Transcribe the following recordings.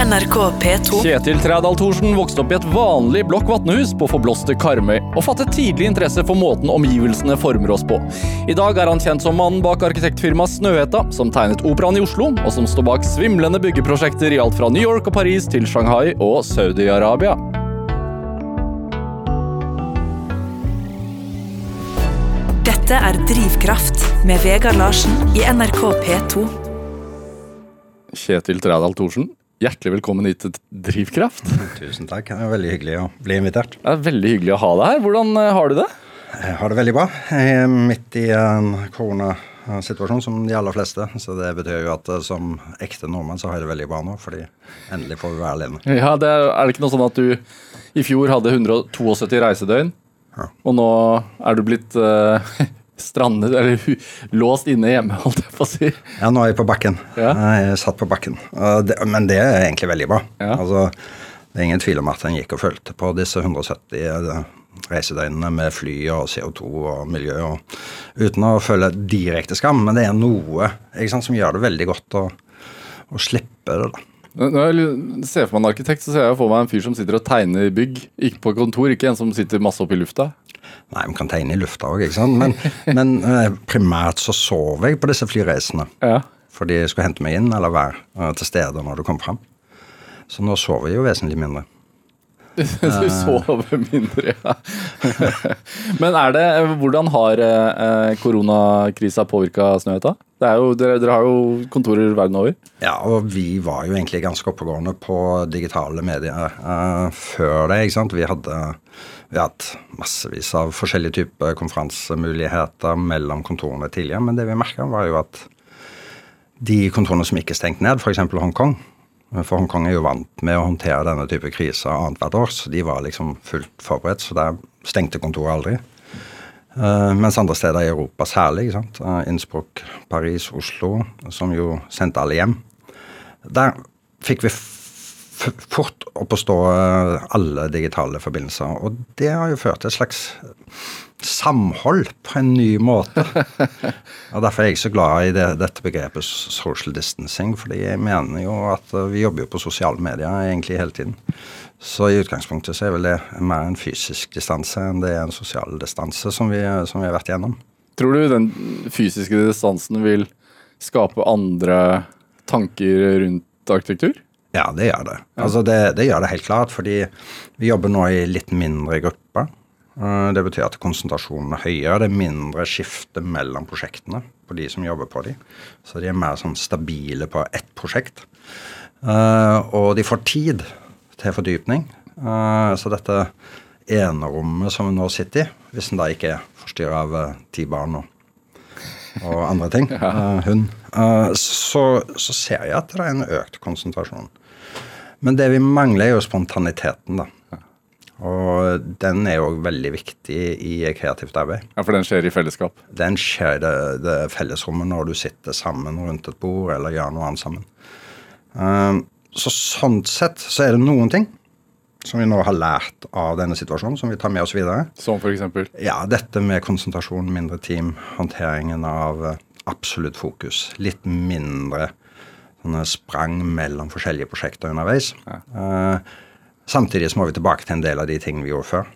NRK P2. Kjetil Trædal Thorsen vokste opp i et vanlig blokk vatnehus på forblåste Karmøy, og fattet tidlig interesse for måten omgivelsene former oss på. I dag er han kjent som mannen bak arkitektfirmaet Snøhetta, som tegnet Operaen i Oslo, og som står bak svimlende byggeprosjekter i alt fra New York og Paris til Shanghai og Saudi-Arabia. Dette er Drivkraft med Vegard Larsen i NRK P2. Kjetil Trædal Thorsen, hjertelig velkommen hit til Drivkraft. Tusen takk. Det er veldig hyggelig å bli invitert. Det er veldig hyggelig å ha deg her. Hvordan eh, har du det? Jeg har det veldig bra. Jeg er midt i en koronasituasjon som de aller fleste. Så det betyr jo at eh, som ekte nordmann så har jeg det veldig bra nå, fordi endelig får vi være alene. Ja, det er, er det ikke noe sånn at du i fjor hadde 172 reisedøgn, Ja. og nå er du blitt eh, strandet, eller låst inne hjemme, holdt jeg på å si. Ja, nå er jeg på bakken. Ja. Jeg satt på bakken. Men det er egentlig veldig bra. Ja. Altså, det er ingen tvil om at en gikk og følte på disse 170 eh, reisedøgnene med fly og CO2 og miljø, og, uten å føle direkte skam. Men det er noe sant, som gjør det veldig godt å, å slippe det. da. Når jeg ser for meg en arkitekt, så ser jeg for meg en fyr som sitter og tegner bygg. Ikke på kontor, ikke en som sitter masse oppe i lufta. Nei, vi kan tegne i lufta òg, ikke sant. Men, men eh, primært så sov jeg på disse flyreisene. Ja. Fordi jeg skulle hente meg inn eller være eh, til stede når du kom fram. Så nå sover jeg jo vesentlig mindre. Du sover mindre, ja. Men er det, hvordan har eh, koronakrisa påvirka Snøhetta? Er jo, dere, dere har jo kontorer verden over. Ja, og vi var jo egentlig ganske oppegående på digitale medier uh, før det. ikke sant? Vi hadde vi har hatt massevis av forskjellige typer konferansemuligheter mellom kontorene tidligere, men det vi merka, var jo at de kontorene som ikke stengte ned, f.eks. Hongkong For Hongkong er jo vant med å håndtere denne type kriser annethvert år, så de var liksom fullt forberedt, så der stengte kontoret aldri. Eh, mens andre steder i Europa særlig, sant? Eh, Innsbruck, Paris, Oslo, som jo sendte alle hjem. Der fikk vi fort opp å stå eh, alle digitale forbindelser. Og det har jo ført til et slags samhold på en ny måte. og Derfor er jeg så glad i det, dette begrepet social distancing, fordi jeg mener jo at vi jobber jo på sosiale medier egentlig hele tiden. Så i utgangspunktet så er vel det mer en fysisk distanse enn det er en sosial distanse som vi, som vi har vært igjennom. Tror du den fysiske distansen vil skape andre tanker rundt arkitektur? Ja, det gjør det. Altså det, det gjør det helt klart, fordi vi jobber nå i litt mindre grupper. Eh, Det betyr at konsentrasjonen er høyere, det er mindre skifte mellom prosjektene på de som jobber på de. Så de er mer sånn stabile på ett prosjekt. Eh, Og de får tid til fordypning. Eh, Så dette enerommet som vi nå sitter i, hvis en da ikke er forstyrra av eh, ti barn og, og andre ting, hun, eh, så, så ser jeg at det er en økt konsentrasjon. Men det vi mangler, er jo spontaniteten, da. Og den er jo veldig viktig i kreativt arbeid. Ja, For den skjer i fellesskap. Den skjer i det, det fellesrommet når du sitter sammen rundt et bord eller gjør noe annet sammen. Så sånn sett så er det noen ting som vi nå har lært av denne situasjonen, som vi tar med oss videre. Som for eksempel. Ja, dette med konsentrasjon, mindre team, håndteringen av eh, absolutt fokus. Litt mindre sprang mellom forskjellige prosjekter underveis. Eh, samtidig så må vi tilbake til en del av de tingene vi gjorde før.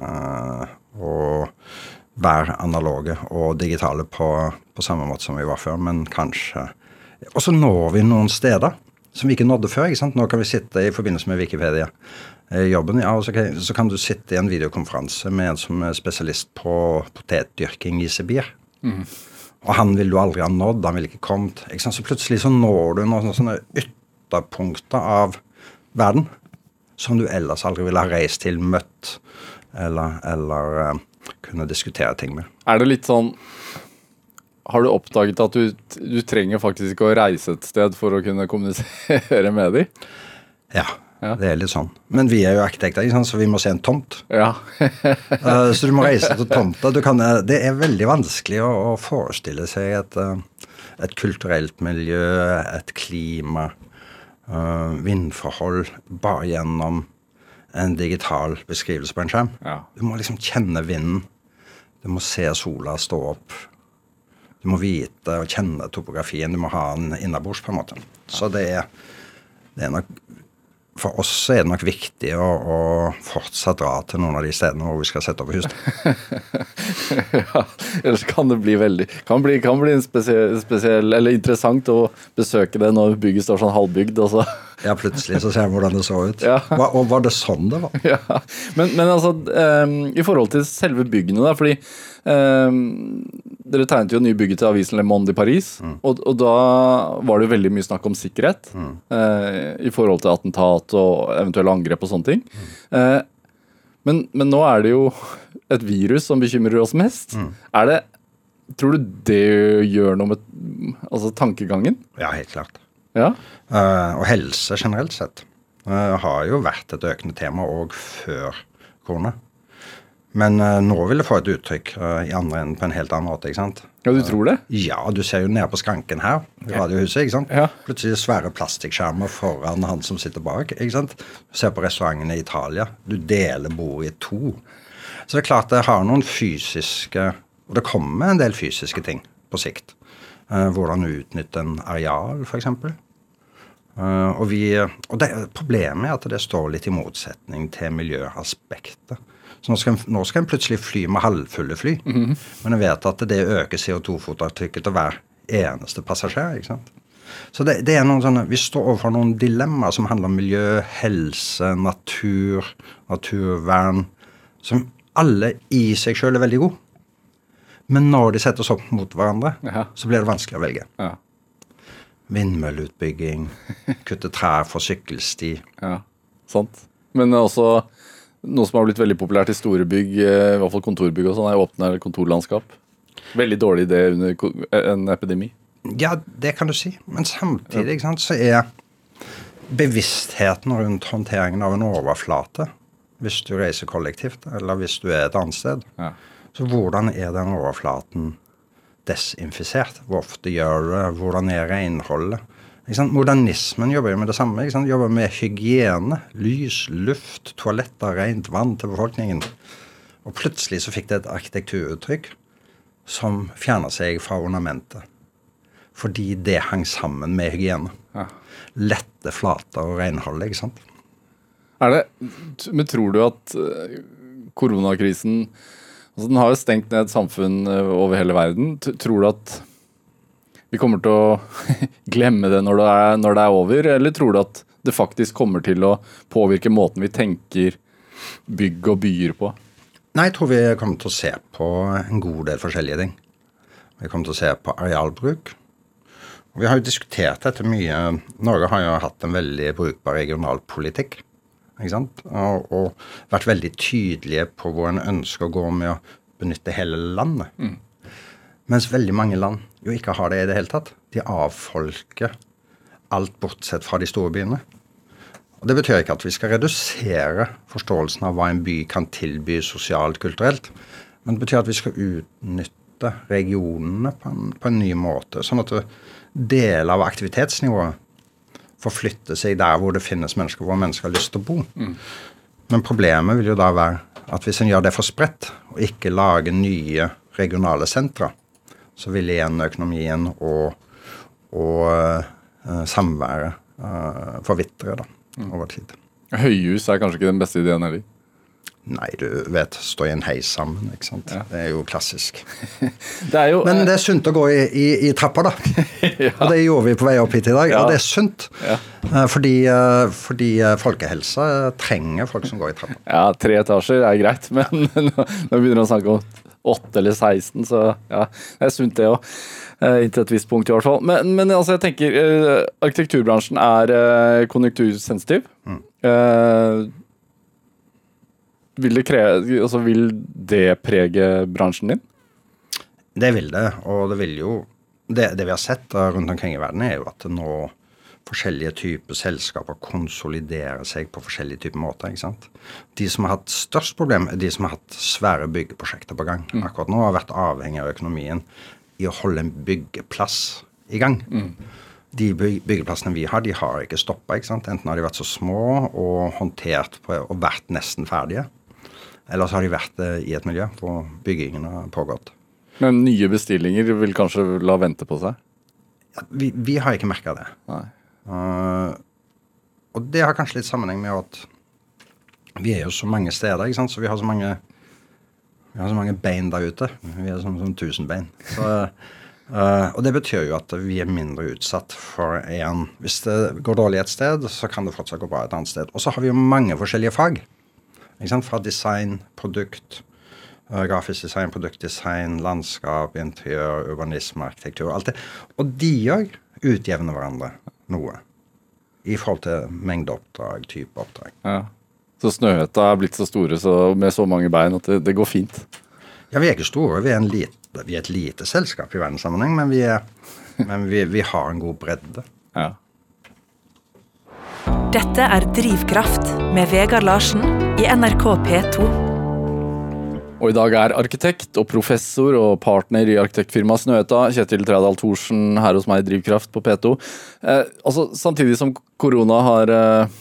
Uh, og være analoge og digitale på, på samme måte som vi var før, men kanskje Og så når vi noen steder som vi ikke nådde før. ikke sant? Nå kan vi sitte i forbindelse med Wikipedia-jobben, ja, og så kan, så kan du sitte i en videokonferanse med en som er spesialist på potetdyrking i Sibir. Og han ville du aldri ha nådd, han ville ikke kommet. ikke sant? Så plutselig så når du noen sånne ytterpunkter av verden som du ellers aldri ville ha reist til, møtt eller, eller eh, kunne diskutere ting med. Er det litt sånn Har du oppdaget at du, du trenger faktisk ikke å reise et sted for å kunne kommunisere med dem? Ja, Ja. det er litt sånn. Men vi er jo arkitekter, så vi må se en tomt. Ja. Eh, så du må reise til tomta. Du kan, eh, det er veldig vanskelig å, å forestille seg et, eh, et kulturelt miljø, et klima, uh, vindforhold, bare gjennom en digital beskrivelse på en skjerm. Ja. Du må liksom kjenne vinden. Du må se sola stå opp. Du må vite og kjenne topografien. Du må ha den innabords, på en måte. Så det er det er nok For oss er det nok viktig å, å fortsatt dra til noen av de stedene hvor vi skal sette opp hus. ja, ellers kan det bli veldig Kan bli, kan bli en spesiell, spesiell, eller interessant å besøke det når bygget står sånn halvbygd. Også. Ja, plutselig så ser vi hvordan det så ut. Ja. Hva, og var det sånn det var? ja. men, men altså, um, i forhold til selve byggene, da, fordi um, dere tegnet jo nye bygget til avisen Le Monde i Paris, Mm. og, og da var det jo veldig mye snakk om sikkerhet Mm. eh, i forhold til attentat og eventuelle angrep og sånne ting. Mm. Eh, men, men nå er det jo et virus som bekymrer oss mest. Mm. Er det Tror du det gjør noe med altså, tankegangen? Ja, helt klart. Ja? Uh, og helse generelt sett uh, har jo vært et økende tema òg før korona. Men uh, nå vil det få et uttrykk uh, i andre enden på en helt annen måte. ikke sant? ja, du tror det? Ja, du ser jo nede på skranken her Radiohuset. ikke sant? Ja. Plutselig svære plastikkskjermer foran han som sitter bak. ikke sant? Du ser på restaurantene i Italia. Du deler bordet i to. Så det er klart det har noen fysiske Og det kommer en del fysiske ting på sikt. Hvordan utnytte en areal, f.eks. Uh, og vi, og det, problemet er at det står litt i motsetning til miljøaspektet. Så nå skal, en- nå skal en plutselig fly med halvfulle fly. Men en vet at det øker CO2-fotavtrykket til hver eneste passasjer. ikke sant? Så det, det er noen sånne, Vi står overfor noen dilemmaer som handler om miljø, helse, natur, naturvern, som alle i seg sjøl er veldig gode. Men når de settes opp mot hverandre, Ja. så blir det vanskelig å velge. Ja. Vindmølleutbygging, kutte trær for sykkelsti. Ja, sant. Men også noe som har blitt veldig populært i store bygg, eh, i hvert fall kontorbygg og sånn, er åpne kontorlandskap. Veldig dårlig idé under en epidemi. Ja, det kan du si. Men samtidig ikke sant, så er bevisstheten rundt håndteringen av en overflate, hvis du reiser kollektivt, eller hvis du er et annet sted, Ja. så hvordan er den overflaten desinfisert? Hvor ofte gjør du det? Hvordan er renholdet? Ikke sant? Modernismen jobber jo med det samme. Ikke sant? Jobber med hygiene. Lys, luft, toaletter, rent vann til befolkningen. Og plutselig så fikk det et arkitekturuttrykk som fjerna seg fra ornamentet. Fordi det hang sammen med hygiene. Ja. Lette flater og renhold, ikke sant. Er det, men tror du at eh, koronakrisen altså Den har jo stengt ned samfunn eh, over hele verden. Tror du at vi kommer til å glemme det når det, er, når det er over, eller tror du at det faktisk kommer til å påvirke måten vi tenker bygg og byer på? Nei, jeg tror vi kommer til å se på en god del forskjellige ting. Vi kommer til å se på arealbruk. Vi har jo diskutert dette mye. Norge har jo hatt en veldig brukbar regionalpolitikk. ikke sant? Og, og vært veldig tydelige på hvor en ønsker å gå med å benytte hele landet. Mens veldig mange land jo ikke har det i det hele tatt. De avfolker alt bortsett fra de store byene. Og Det betyr ikke at vi skal redusere forståelsen av hva en by kan tilby sosialt, kulturelt. Men det betyr at vi skal utnytte regionene på en, på en ny måte. Sånn at deler av aktivitetsnivået forflytter seg der hvor det finnes mennesker hvor mennesker har lyst til å bo. Men problemet vil jo da være at hvis en gjør det for spredt, og ikke lager nye regionale sentra, så vil igjen økonomien og, og eh, samværet eh, forvitre da, over tid. Høyhus er kanskje ikke den beste ideen heller. Nei, du vet, stå i en heis sammen, ikke sant. Ja. Det er jo klassisk. Det er jo Men det er sunt å gå i, i, i trappa, da. Og det gjorde vi på vei opp hit i dag, Ja. og det er sunt. Ja. Eh, Fordi, eh, fordi eh, folkehelsa trenger folk som går i trappa. Ja, tre etasjer er greit, men nå begynner vi å snakke om åtte eller 16, så ja, det er sunt det òg. Inntil et visst punkt, i hvert fall. Men, men altså, jeg tenker eh, arkitekturbransjen er konjunktursensitiv. konjunktursensitiv. Eh, vil, det kreve, altså, vil det prege bransjen din? Det vil det, og det vil jo Det, det vi har sett eh, rundt omkring i verden, er jo at nå forskjellige typer selskaper konsoliderer seg på forskjellige typer måter. ikke sant? De som har hatt størst problem, er de som har hatt svære byggeprosjekter på gang. Akkurat nå har vært avhengig av økonomien i å holde en byggeplass i gang. De byggeplassene vi har, de har ikke stoppa. Enten har de vært så små og håndtert på, og vært nesten ferdige. Eller så har de vært eh, i et miljø hvor byggingen har pågått. Men nye bestillinger vil kanskje la vente på seg? Vi, vi har ikke merka det. Nei. Uh, og det har kanskje litt sammenheng med at vi er jo så mange steder, ikke sant? så vi har så mange vi har så mange bein der ute. Vi er sånn, sånn tusen bein. Så, uh, og det betyr jo at vi er mindre utsatt for en Hvis det går dårlig et sted, så kan det fortsatt gå bra et annet sted. Og så har vi jo mange forskjellige fag. Ikke sant? Fra design, produkt, uh, grafisk design, produktdesign, landskap, interiør, urbanisme, arkitektur. Alt det. Og de òg utjevner hverandre noe. I forhold til mengdeoppdrag, type oppdrag. Ja. Så Snøhetta er blitt så store så med så mange bein at det, det, går fint? Ja, vi er ikke store. Vi er, lite, vi er et lite selskap i verdenssammenheng, men, vi, er, men vi, vi, har en god bredde. Ja. Dette er Drivkraft med Vegard Larsen i NRK P2. Og i dag er arkitekt og professor og partner i arkitektfirmaet Snøhetta, Kjetil Trædal Thorsen, her hos meg i Drivkraft på P2. Eh, altså, samtidig som korona har eh,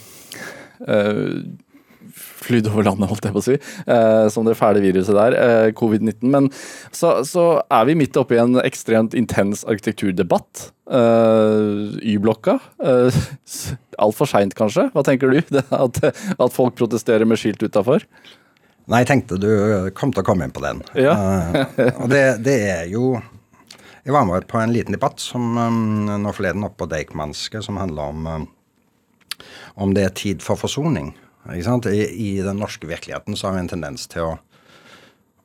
eh, flydd over landet, holdt jeg på å si, eh, som det fæle viruset der, eh, covid-19. Men så, så, er vi midt oppe i en ekstremt intens arkitekturdebatt. Eh, Y-blokka. Eh, Altfor seint, kanskje? Hva tenker du? At, at, folk protesterer med skilt utafor? Nei, jeg tenkte du kom til å komme inn på den. Ja. uh, og det, det, er jo Jeg var med på en liten debatt som um, nå forleden oppe på Deichmanske, som handler om um, om det er tid for forsoning. I, I, den norske virkeligheten så har vi en tendens til å,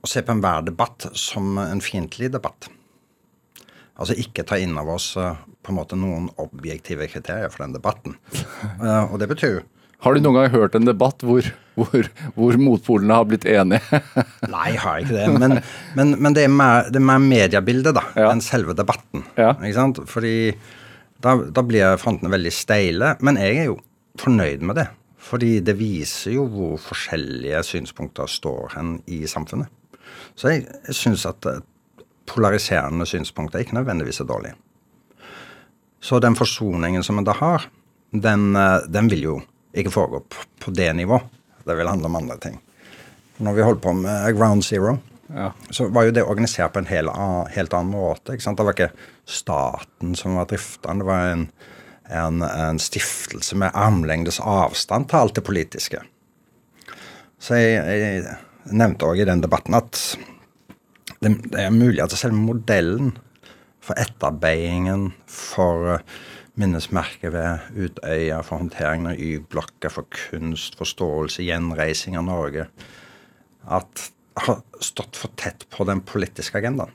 å se på enhver debatt som en fiendtlig debatt. Altså ikke ta inn over oss på en måte noen objektive kriterier for den debatten. Og det betyr Har du noen gang hørt en debatt hvor, hvor, hvor motpolene har blitt enige? Nei, jeg har ikke det. Men, men, men det, er mer, det er mer mediebildet da, ja. enn selve debatten. Ja. Ikke sant? Fordi da, da blir frontene veldig steile. Men jeg er jo fornøyd med det. Fordi det viser jo hvor forskjellige synspunkter står hen i samfunnet. Så jeg, jeg syns at polariserende synspunkter ikke nødvendigvis er dårlig. Så den forsoningen som en da har, den, eh, den vil jo ikke foregå på det nivå. Det vil handle om andre ting. Når vi holdt på med Ground Zero, ja. så var jo det organisert på en helt, helt annen måte. Det var ikke staten som var drifteren. Det var en en, en stiftelse med armlengdes avstand til alt det politiske. Så jeg, jeg nevnte òg i den debatten at det, det, er mulig at selve modellen for etterarbeidingen, for minnesmerket ved Utøya, for håndteringen av Y-blokka, for kunst, forståelse, gjenreising av Norge At har stått for tett på den politiske agendaen.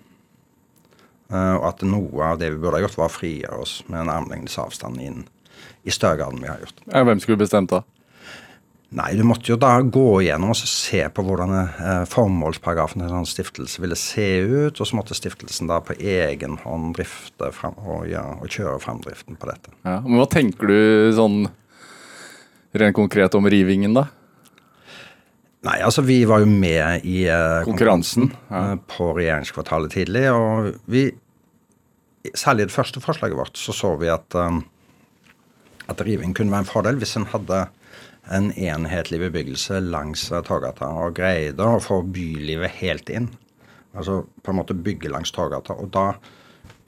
Eh, og at noe av det vi burde ha gjort, var å frigjøre oss med en armlengdes avstand inn i større grad enn vi har gjort. Hvem skulle bestemt da? Nei, du måtte jo da gå igjennom og se på hvordan eh, formålsparagrafen til en sånn stiftelse ville se ut. Og så måtte stiftelsen da på egen hånd drifte frem, og, ja, og kjøre framdriften på dette. Ja, men Hva tenker du sånn rent konkret om rivingen, da? Nei, altså vi var jo med i uh, konkurransen ja. uh, på regjeringskvartalet tidlig. Og vi, særlig i det første forslaget vårt, så så vi at, um, at riving kunne være en fordel hvis en hadde en enhetlig bebyggelse langs Torgata og greide å få bylivet helt inn. Altså på en måte bygge langs Torgata. Og da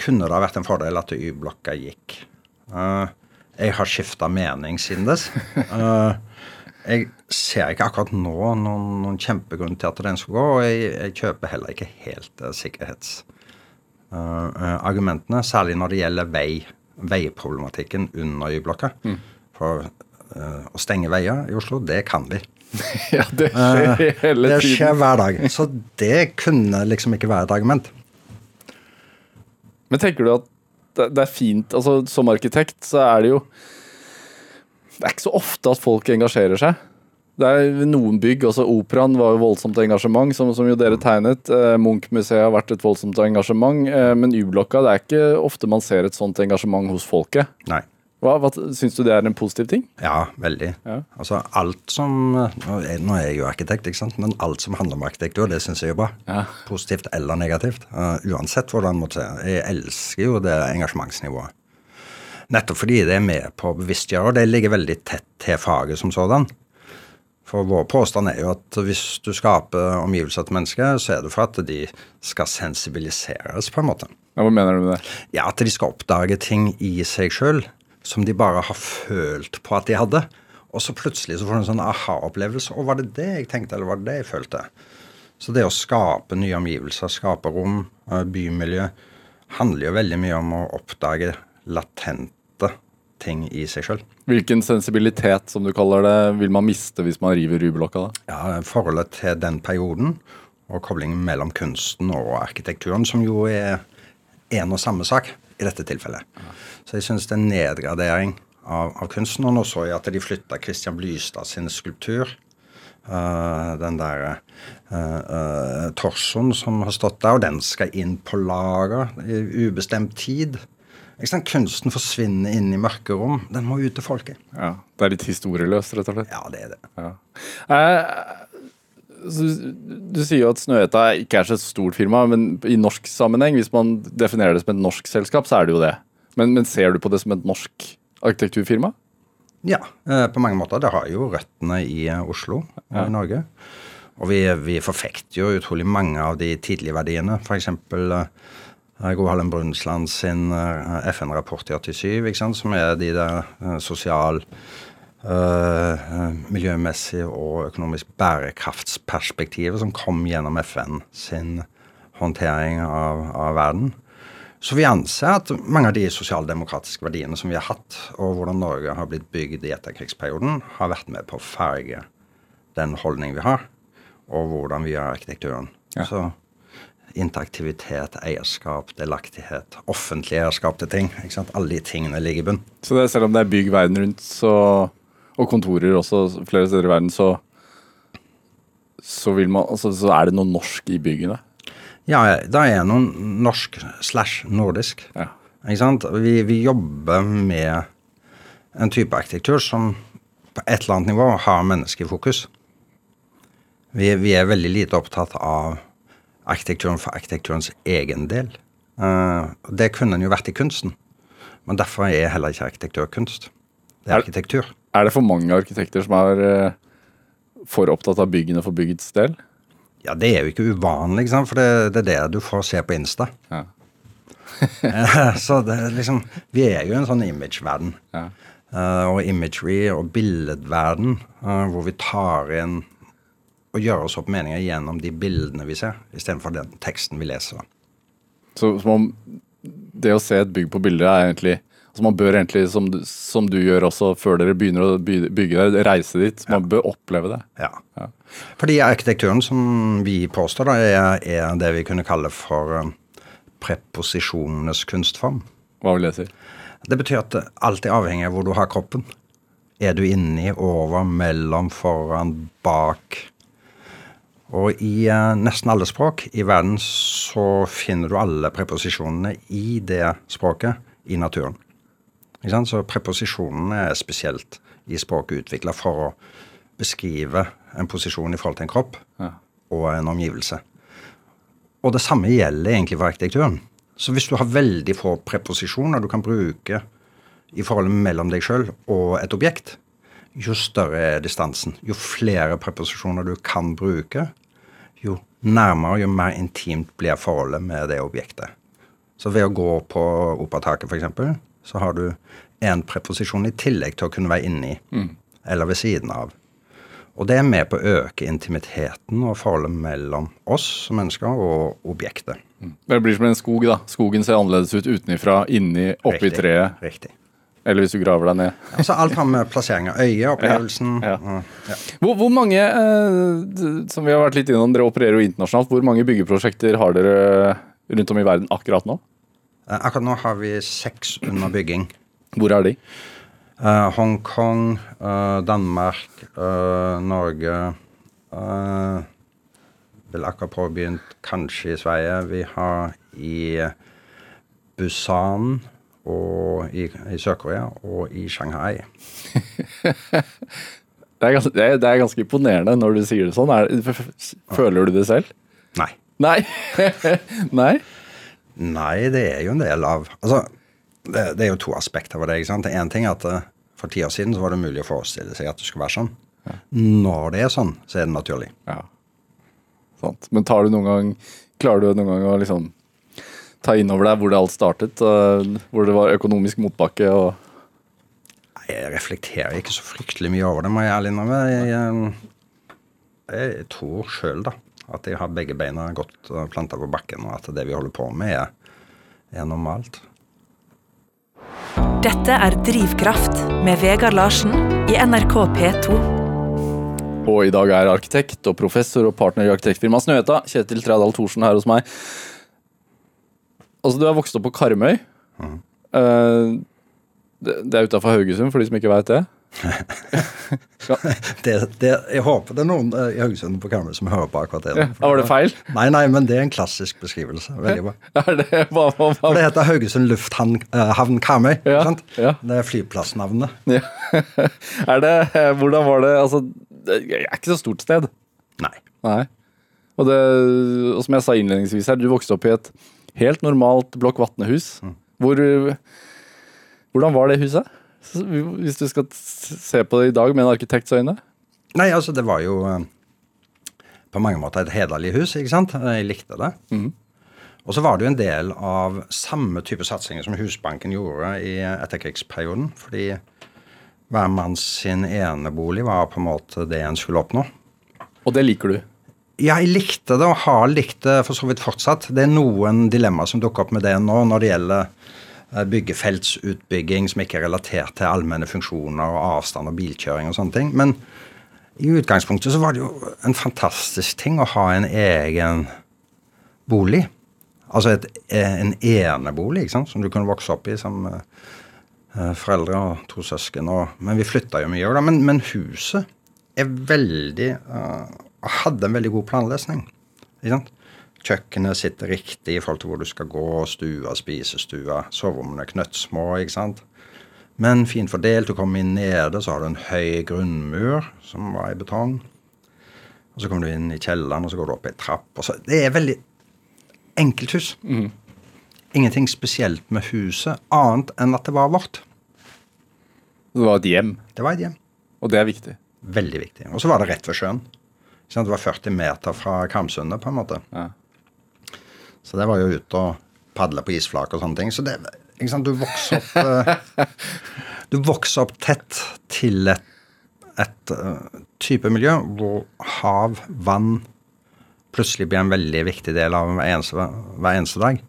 kunne det ha vært en fordel at Y-blokka gikk. Uh, jeg har skifta mening siden dess. Uh, jeg ser ikke akkurat nå noen, noen kjempegrunn til at den skal gå, og jeg, jeg kjøper heller ikke helt uh, sikkerhetsargumentene, uh, særlig når det gjelder vei, veiproblematikken under Y-blokka. Mm. For å stenge veier i Oslo, det kan vi. ja, det skjer hele tiden. Det skjer hver dag. Så det kunne liksom ikke være et argument. Men tenker du at det er fint altså Som arkitekt så er det jo det er ikke så ofte at folk engasjerer seg. Det er noen bygg, altså Operaen var jo voldsomt engasjement, som, som jo dere tegnet. Eh, Munch-museet har vært et voldsomt engasjement. Eh, men Y-blokka, det er ikke ofte man ser et sånt engasjement hos folket. Nei. Hva, hva Syns du det er en positiv ting? Ja, veldig. Ja. Altså alt som Nå er jeg jo arkitekt, ikke sant, men alt som handler om arkitektur, det syns jeg er bra. Ja. Positivt eller negativt. Uh, uansett hvordan man ser. Jeg elsker jo det engasjementsnivået. Nettopp fordi det er med på å bevisstgjøre, og det ligger veldig tett til faget som sådan. For vår påstand er jo at hvis du skaper omgivelser til mennesker, så er det for at de skal sensibiliseres, på en måte. Ja, hva mener du med det? Ja, At de skal oppdage ting i seg sjøl som de bare har følt på at de hadde. Og så plutselig så får du en sånn aha-opplevelse. Og var det det jeg tenkte, eller var det det jeg følte? Så det å skape nye omgivelser, skape rom, eh, bymiljø, handler jo veldig mye om å oppdage latente ting i seg sjøl. Hvilken sensibilitet, som du kaller det, vil man miste hvis man river rublokka? da? Ja, Forholdet til den perioden, og koblingen mellom kunsten og arkitekturen, som jo er en og samme sak i dette tilfellet. Så jeg syns det er en nedgradering av, av, kunsten. Og så jeg at de flytta Christian Blystad sin skulptur. Uh, den der uh, uh, torsoen som har stått der, og den skal inn på lager i ubestemt tid. Kunsten forsvinner inn i mørkerom. Den må ut til folket. Ja, Det er litt historieløst, rett og slett? Ja, det er det. Ja. Du sier jo at Snøhetta ikke er så stort firma, men i norsk sammenheng, hvis man definerer det som et norsk selskap, så er det jo det. Men, men ser du på det som et norsk arkitekturfirma? Ja, eh, på mange måter. Det har jo røttene i eh, Oslo og ja. i Norge. Og vi, vi, forfekter jo utrolig mange av de tidlige verdiene. F.eks. Gro Harlem Brundtland sin FN-rapport i 87, som er de der sosiale... sosial, uh, miljømessig og økonomisk bærekraftsperspektivet som kom gjennom FN sin håndtering av, av verden. Så vi anser at mange av de sosialdemokratiske verdiene som vi har hatt, og hvordan Norge har blitt bygd i etterkrigsperioden, har vært med på å farge den holdning vi har, og hvordan vi gjør arkitekturen. Ja. Så interaktivitet, eierskap, delaktighet, offentlig eierskap til ting. ikke sant? Alle de tingene ligger i bunn. Så det, selv om det er bygg verden rundt, så, og kontorer også flere steder i verden, så, så, man, altså, så er det noe norsk i byggene? Ja, det er noe norsk slash nordisk. Ja. Ikke sant? Vi, vi, jobber med en type arkitektur som på et eller annet nivå har menneskefokus. Vi, vi er veldig lite opptatt av arkitekturen for arkitekturens egen del. Uh, det kunne en jo vært i kunsten, men derfor er heller ikke arkitektur kunst. Det er arkitektur. Er det for mange arkitekter som er uh, for opptatt av byggene for byggets del? Ja, det er jo ikke uvanlig, ikke for det, det, er det du får se på Insta. Ja. så det er liksom Vi er jo en sånn imageverden. Ja. Uh, og imagery og billedverden, uh, hvor vi tar inn og gjør oss opp meninger gjennom de bildene vi ser, istedenfor den teksten vi leser. Så, som om det å se et bygg på bildet er egentlig Altså Man bør egentlig, som du, som du, gjør også før dere begynner å bygge der, reise dit. Man ja. bør oppleve det. Ja. ja. Fordi arkitekturen som vi påstår, da, er, er, det vi kunne kalle for um, preposisjonenes kunstform. Hva vil det si? Det betyr at alt er avhengig av hvor du har kroppen. Er du inni, over, mellom, foran, bak? Og i eh, nesten alle språk i verden så finner du alle preposisjonene i det språket i naturen. Så preposisjonene er spesielt i språket utvikla for å beskrive en posisjon i forhold til en kropp ja. og en omgivelse. Og det samme gjelder egentlig for arkitekturen. Så hvis du har veldig få preposisjoner du kan bruke i forholdet mellom deg sjøl og et objekt, jo større er distansen. Jo flere preposisjoner du kan bruke, jo nærmere jo mer intimt blir forholdet med det objektet. Så ved å gå på operataket, f.eks., så har du en preposisjon i tillegg til å kunne være inni mm. eller ved siden av. Og det er med på å øke intimiteten og forholdet mellom oss som mennesker og objektet. Mm. Det blir som en skog, da. Skogen ser annerledes ut utenifra, inni, oppi Riktig. treet. Riktig. Eller hvis du graver deg ned. altså Alt har med plassering av øyet, opplevelsen ja, ja. ja. Hvor, hvor, mange, eh, som vi har vært litt innom, dere opererer jo internasjonalt. Hvor mange byggeprosjekter har dere rundt om i verden akkurat nå? Eh, akkurat nå har vi seks under bygging. Hvor er de? Uh, Hongkong, uh, Danmark, uh, Norge uh, Vel akkurat påbegynt kanskje i Sverige. Vi har i Busan og i, i Sør-Korea og i Shanghai. det, er ganske, det, er, det, er ganske, imponerende når du sier det sånn. Er, føler du det selv? Nei. Nei? Nei? Nei, det er jo en del av Altså, det, det er jo to aspekter ved det. ikke sant? Én ting er at uh, for ti år siden så var det mulig å forestille seg at det skulle være sånn. Ja. Når det er sånn, så er det naturlig. Ja. Sant. Men tar du noen gang klarer du noen gang å liksom ta inn over deg hvor det alt startet? Uh, hvor det var økonomisk motbakke og Jeg reflekterer ikke så fryktelig mye over det, må jeg ærlig innrømme. Jeg, jeg, jeg tror sjøl, da, at de har begge beina godt planta på bakken, og at det vi holder på med, er, er normalt. Dette er Drivkraft med Vegard Larsen i NRK P2. Og i dag er arkitekt og professor og partner i arkitektfirmaet Snøhetta, Kjetil Trædal Thorsen, her hos meg. Altså, du er vokst opp på Karmøy. Mm. det, det er utafor Haugesund, for de som ikke veit det. Det, det, jeg håper det er noen eh, i Haugesund på Karmøy som hører på akkurat det. Ja, var det feil? Nei, nei, men det er en klassisk beskrivelse. Veldig bra. Ja, det, hva, hva, hva? For det heter Haugesund lufthavn eh, Karmøy. Ja, sant? ja. Det er flyplassnavnet. Ja. er det eh, Hvordan var det Altså, det er ikke så stort sted. Nei. Nei. Og, det, og som jeg sa innledningsvis her, du vokste opp i et helt normalt Blokk Vatne-hus. Hvor Hvordan var det huset? Hvis du skal se på det i dag med en arkitekts øyne? Nei, altså, det var jo eh, på mange måter et hederlig hus, ikke sant? Jeg likte det. Og så var det jo en del av samme type satsinger som Husbanken gjorde i etterkrigsperioden. Fordi hver manns sin enebolig var på en måte det en skulle oppnå. Og det liker du. Ja, jeg likte det, og har likt det for så vidt fortsatt. Det er noen dilemmaer som dukker opp med det nå, når det gjelder byggefeltsutbygging som ikke er relatert til allmenne funksjoner og avstand og bilkjøring og sånne ting. Men i utgangspunktet så var det jo en fantastisk ting å ha en egen bolig. Altså et, en enebolig, ikke sant, som du kunne vokse opp i som eh, eh, foreldre og to søsken. Og, men vi flytta jo mye, da. Men, men huset er veldig uh, Hadde en veldig god planløsning. Ikke sant? Kjøkkenet sitter riktig i forhold til hvor du skal gå, stua, spisestua. Soverommene er knøttsmå, ikke sant. Men fint fordelt. Du kommer inn nede, så har du en høy grunnmur som var i betong. Og så kommer du inn i kjelleren, og så går du opp ei trapp. Så, det er veldig enkelt hus. Ingenting spesielt med huset, annet enn at det var vårt. Det var et hjem, Det var et hjem. og det er viktig. Veldig viktig. Og så var det rett ved sjøen. Det var 40 meter fra Kamsundet, på en måte. Ja. Så det var jo ute og padle på isflak og sånne ting. Så det, ikke sant? Du vokser opp eh, Du vokser opp tett til et, et eh, type miljø hvor hav, vann, plutselig blir en veldig viktig del av hver eneste, hver eneste dag.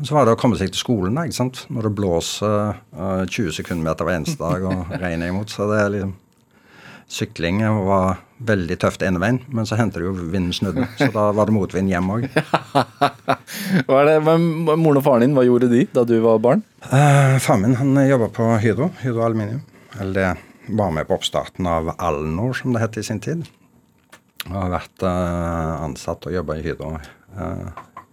Så var det å komme seg til skolen da, ikke sant? når det blåser eh, 20 sekundmeter hver eneste dag og regner imot. Så det er liksom Sykling var veldig tøft ene veien, men så hendte det jo vinden snudde. Så da var det motvind hjem òg. Moren og faren din, hva gjorde de da du var barn? Eh, Faren min han jobba på Hydro, Hydro Aluminium. Eller det var med på oppstarten av Alnor, som det het i sin tid. Og har vært eh, ansatt og jobba i Hydro eh,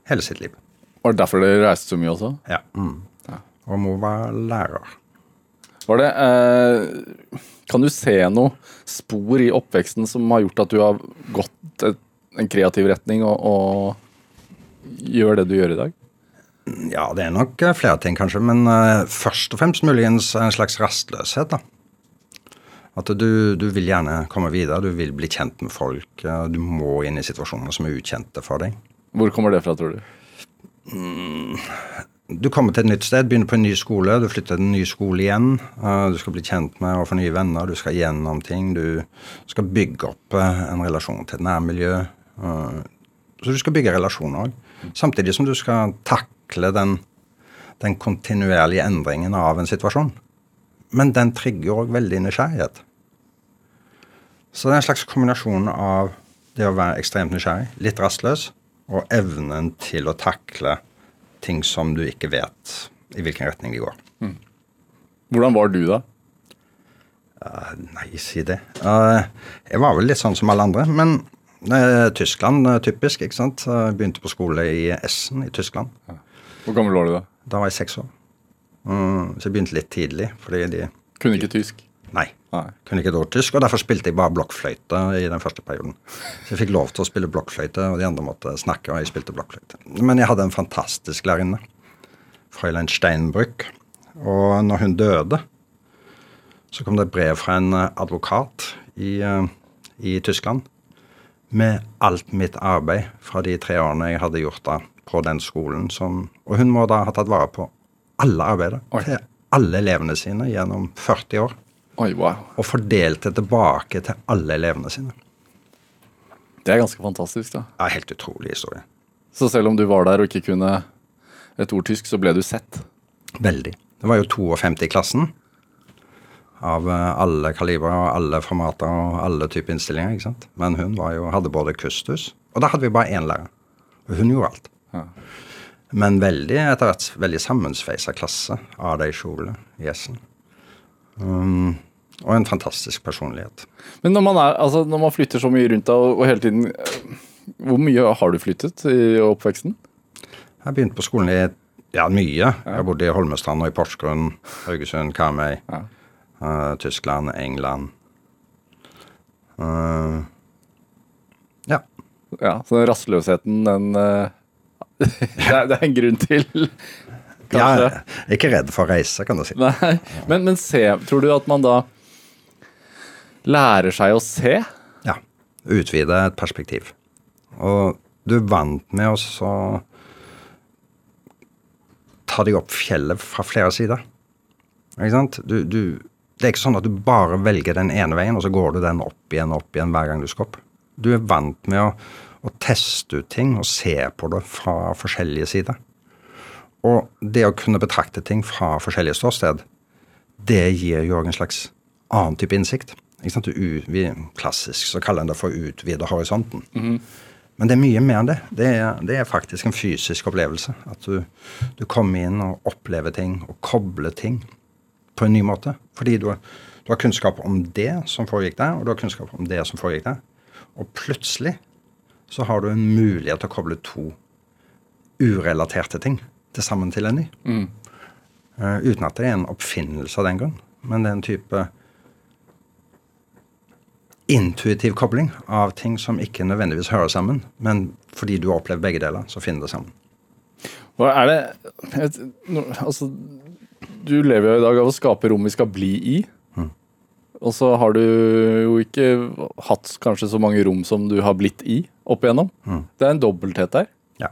hele sitt liv. Var det derfor dere reiste så mye også? Ja. Mm. Og mor var lærer. Var det eh, Kan du se noe spor i oppveksten som har gjort at du har gått et, en kreativ retning og, og gjør det du gjør i dag? Ja, det er nok eh, flere ting, kanskje. Men eh, først og fremst muligens en slags rastløshet. da. At du, du vil gjerne komme videre, du vil bli kjent med folk. Du må inn i situasjoner som er ukjente for deg. Hvor kommer det fra, tror du? Du kommer til et nytt sted, begynner på en ny skole, du flytter til en ny skole igjen. eh, Du skal bli kjent med og få nye venner, du skal gjennom ting. Du skal bygge opp eh, en relasjon til et nærmiljø. eh, Så du skal bygge relasjoner òg. Samtidig som du skal takle den, den kontinuerlige endringen av en situasjon. Men den trigger òg veldig nysgjerrighet. Så det er en slags kombinasjon av det å være ekstremt nysgjerrig, litt rastløs, og evnen til å takle ting som du ikke vet i hvilken retning de går. Hvordan var du da? Uh, nei, si det. Uh, jeg var vel litt sånn som alle andre, men uh, Tyskland typisk, ikke sant. Begynte på skole i Essen i Tyskland. Hvor gammel var du da? Da var jeg seks år. Mm, så jeg begynte litt tidlig, fordi de Kunne ikke tysk? Nei. Nei. Kunne ikke et ord tysk, og derfor spilte jeg bare blokkfløyte i den første perioden. Så jeg fikk lov til å spille blokkfløyte, og de andre måtte snakke, og jeg spilte blokkfløyte. Men jeg hadde en fantastisk lærerinne, Fräulein Steinbrück, og når hun døde, så kom det et brev fra en eh, advokat i, eh, i Tyskland med alt mitt arbeid fra de tre årene jeg hadde gjort da på den skolen som Og hun må da ha tatt vare på alle arbeidet Oi. til alle elevene sine gjennom 40 år. Oi, wow. Og fordelte tilbake til alle elevene sine. Det er ganske fantastisk, da. Ja, Helt utrolig historie. Så selv om du var der og ikke kunne et ord tysk, så ble du sett? Veldig. Det var jo 52 i klassen. Av eh, alle kaliber og alle formater og alle typer innstillinger. ikke sant? Men hun var jo, hadde både kustus Og da hadde vi bare én lærer. Og hun gjorde alt. Ja. Men veldig etter hvert veldig sammensveisa klasse. Ada i S-en. Um, og en fantastisk personlighet. Men når man, er, altså, når man flytter så mye rundt og, og hele tiden eh, Hvor mye har du flyttet i oppveksten? Jeg begynte på skolen i ja, mye. Jeg bodde i Holmestrand og i Porsgrunn, Haugesund, Karmøy, Ja. uh, Tyskland, England. Uh, ja. Ja, Så den rastløsheten, den uh, det, er, det er en grunn til, kanskje? Er ikke redd for å reise, kan du si. Nei, men, men se, tror du at man da lærer seg å se? Ja. Utvide et perspektiv. Og du er vant med å ta deg opp fjellet fra flere sider. Ikke sant? Du, du, det er ikke sånn at du bare velger den ene veien, og så går du den opp igjen og opp igjen hver gang du skal opp. Du er vant med å, å teste ut ting og se på det fra forskjellige sider. Og det å kunne betrakte ting fra forskjellige ståsted, det gir jo en slags annen type innsikt. Vi, klassisk så kaller en det for å utvide horisonten. Men det er mye mer enn det. Det er, det er faktisk en fysisk opplevelse. At du, du kommer inn og opplever ting og kobler ting på en ny måte. Fordi du du har kunnskap om det som foregikk der, og du har kunnskap om det som foregikk der. Og plutselig så har du en mulighet til å koble to urelaterte ting til sammen til en ny. Eh, uten at det er en oppfinnelse av den grunn. Men det er en type intuitiv kobling av ting som ikke nødvendigvis hører sammen. Men fordi du har opplevd begge deler, så finner det sammen. Hva er det vet, Altså, du lever jo i dag av å skape rom vi skal bli i. Og så har du jo ikke hatt kanskje så mange rom som du har blitt i opp igjennom. Det er en dobbelthet der. Ja.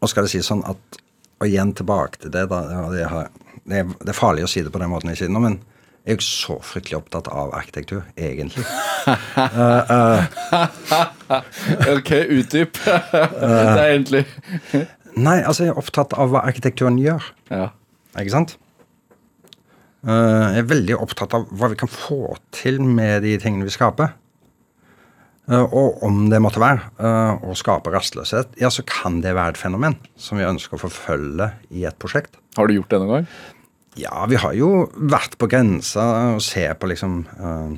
Og skal det sies sånn at Og igjen tilbake til det, da. ja, Det, har, det, er, det farlig å si det på den måten jeg sier nå, men er jo så fryktelig opptatt av arkitektur, egentlig. Ok, utdyp. det er egentlig Nei, altså, jeg er opptatt av hva arkitekturen gjør. Ja. Ikke sant? Eh, jeg er veldig opptatt av hva vi kan få til med de tingene vi skaper. Eh, og om det måtte være eh, å skape rastløshet, ja, så kan det være et fenomen som vi ønsker å forfølge i et prosjekt. Har du gjort det noen gang? Ja, vi har jo vært på grensa og ser på liksom uh,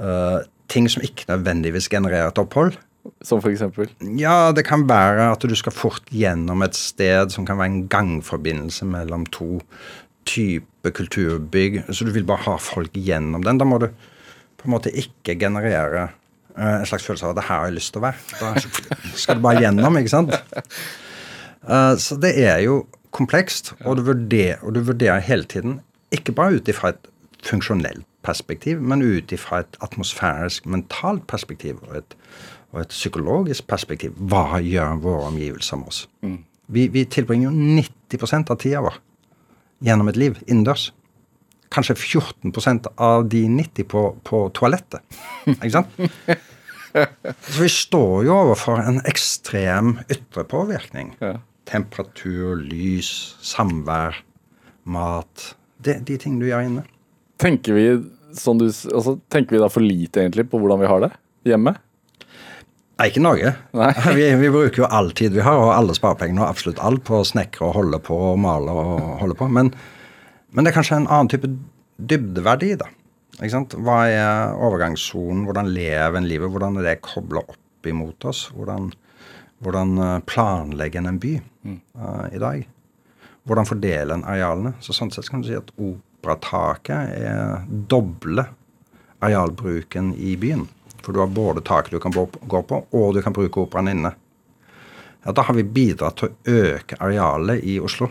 uh, ting som ikke nødvendigvis genererer et opphold. Som eksempel? Ja, det kan være at du skal fort gjennom et sted som kan være en gangforbindelse mellom to type kulturbygg. Så du vil bare ha folk gjennom den. Da må du på en måte ikke generere uh, en slags følelse av at det her har jeg lyst til å være. Da skal du bare gjennom, ikke sant? Uh, så det er jo komplekst, og du, vurderer, og du vurderer hele tiden, ikke bare ut ifra et funksjonelt perspektiv, men ut ifra et atmosfærisk, mentalt perspektiv og et, og et psykologisk perspektiv. Hva gjør våre omgivelser med oss? Vi, vi tilbringer jo 90% av tida vår gjennom et liv innendørs. Kanskje 14% av de 90 på, på toalettet. Ikke sant? Så vi står jo overfor en ekstrem ytre påvirkning. Ja. Temperatur, lys, samvær, mat. Det, de tingene du gjør inne. Tenker vi, sånn du, altså, tenker vi da for lite egentlig på hvordan vi har det hjemme? Nei, ikke Norge. Nei. Vi, vi bruker jo all tid vi har, og alle sparepengene og absolutt alt på å snekre og holde på og male og holde på. Men, men det er kanskje en annen type dybdeverdi, da. Hva er overgangssonen? Hvordan lever en livet? Hvordan er det kobla opp imot oss? Hvordan, hvordan eh, planlegger en en by uh, i dag? Hvordan fordeler en arealene? Så Sånn sett kan du si at operataket er doble arealbruken i byen. For du har både taket du kan gå på, og du kan bruke operaen inne. Ja, Da har vi bidratt til å øke arealet i Oslo.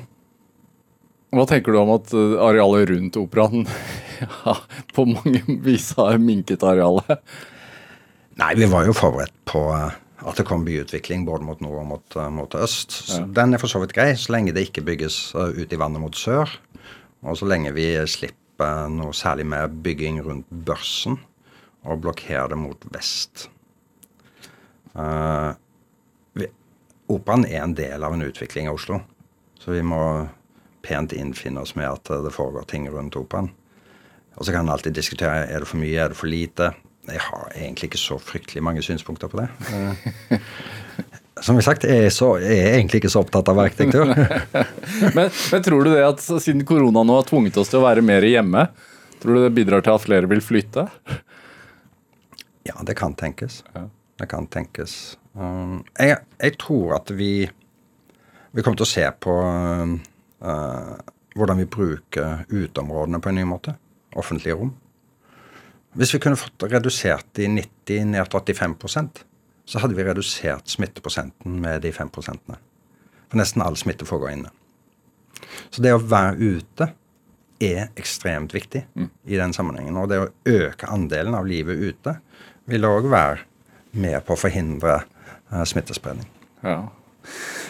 Hva tenker du om at uh, arealet rundt operaen ja, på mange vis har minket arealet? Nei, vi var jo forberedt på, at det kommer byutvikling både mot nord og mot, uh, mot øst. Så Den er for så vidt grei, så lenge det ikke bygges uh, ut i vannet mot sør. Og så lenge vi slipper noe særlig med bygging rundt børsen og blokkerer det mot vest. Uh, vi, operaen er en del av en utvikling av Oslo, så vi må pent innfinne oss med at det foregår ting rundt operaen. Og så kan en alltid diskutere er det for mye, er det for lite. Jeg har egentlig ikke så fryktelig mange synspunkter på det. Eh, som vi sagt, jeg er, så, jeg er egentlig ikke så opptatt av arkitektur. men, men, tror du det at siden korona nå har tvunget oss til å være mer hjemme, tror du det bidrar til at flere vil flytte? Ja, det kan tenkes. Det kan tenkes. Um, jeg, jeg, tror at vi, vi kommer til å se på uh, hvordan vi bruker uteområdene på en ny måte. Offentlige rom. Hvis vi kunne fått redusert de 90 ned til 85 så hadde vi redusert smitteprosenten med de 5% For nesten all smitte foregår inne. Så det å være ute er ekstremt viktig mm. i den sammenhengen. Og det å øke andelen av livet ute vil òg være med på å forhindre uh, smittespredning. Ja.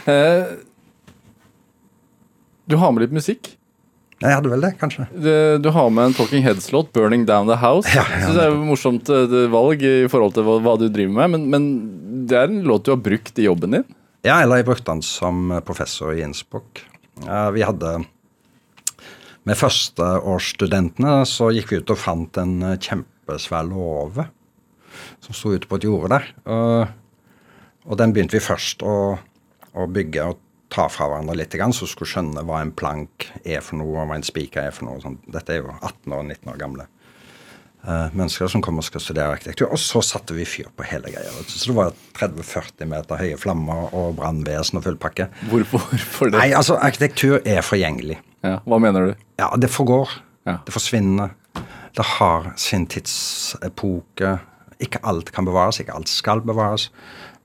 Eh, du har med litt musikk? Jeg hadde vel det, kanskje. Du, har med en Talking Heads-låt, 'Burning Down The House'. Ja, ja, Synes det er et morsomt uh, valg i forhold til hva, du driver med, men, men, det er en låt du har brukt i jobben din? Ja, eller jeg brukte den som professor i Innsbruck. Vi hadde Med førsteårsstudentene så gikk vi ut og fant en uh, kjempesvær låve som sto ute på et jorde der. og den begynte vi først å, å bygge og ta fra hverandre litt, så skulle skjønne hva en plank er for noe, og hva en spiker er for noe. Sånn. Dette er jo 18 og 19 år gamle uh, mennesker som kommer og skal studere arkitektur. Og så satte vi fyr på hele greia. Så det var 30-40 meter høye flammer og brannvesen og full pakke. Hvorfor, hvorfor det? Nei, altså, arkitektur er forgjengelig. Ja, Hva mener du? Ja, Det forgår. Ja. Det forsvinner. Det har sin tidsepoke. Ikke alt kan bevares, ikke alt skal bevares.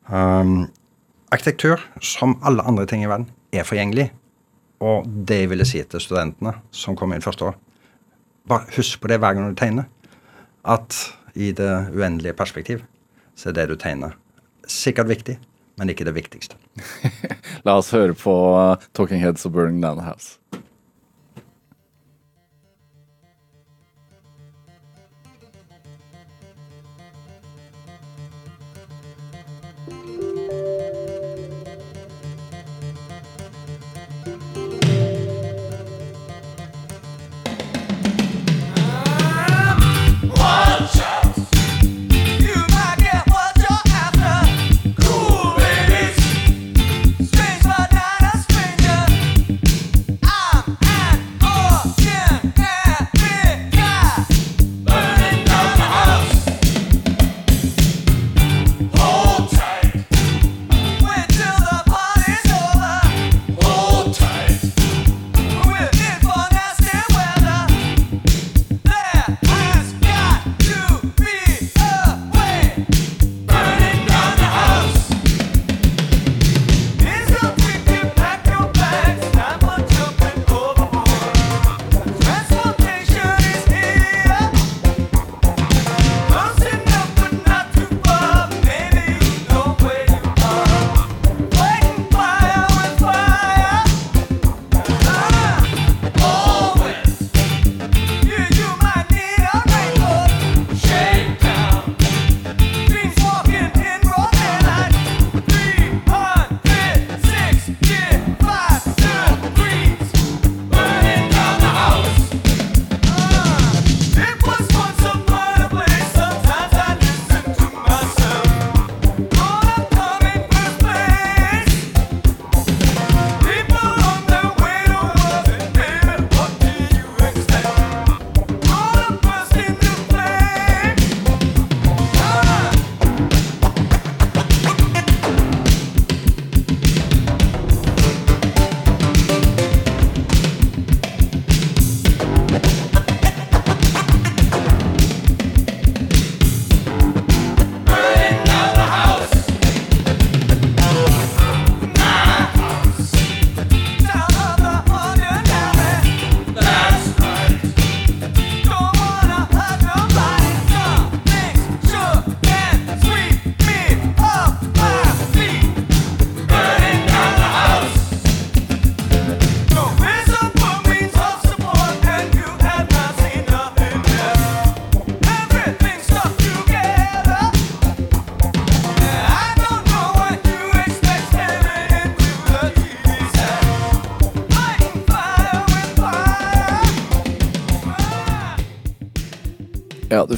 Um, Arkitektur, som alle andre ting i verden, er forgjengelig. Og det jeg ville si til studentene som kommer inn første år, bare husk på det hver gang du tegner. At i det uendelige perspektiv så er det du tegner, sikkert viktig, men ikke det viktigste. La oss høre på Talking Heads og Burning Down House.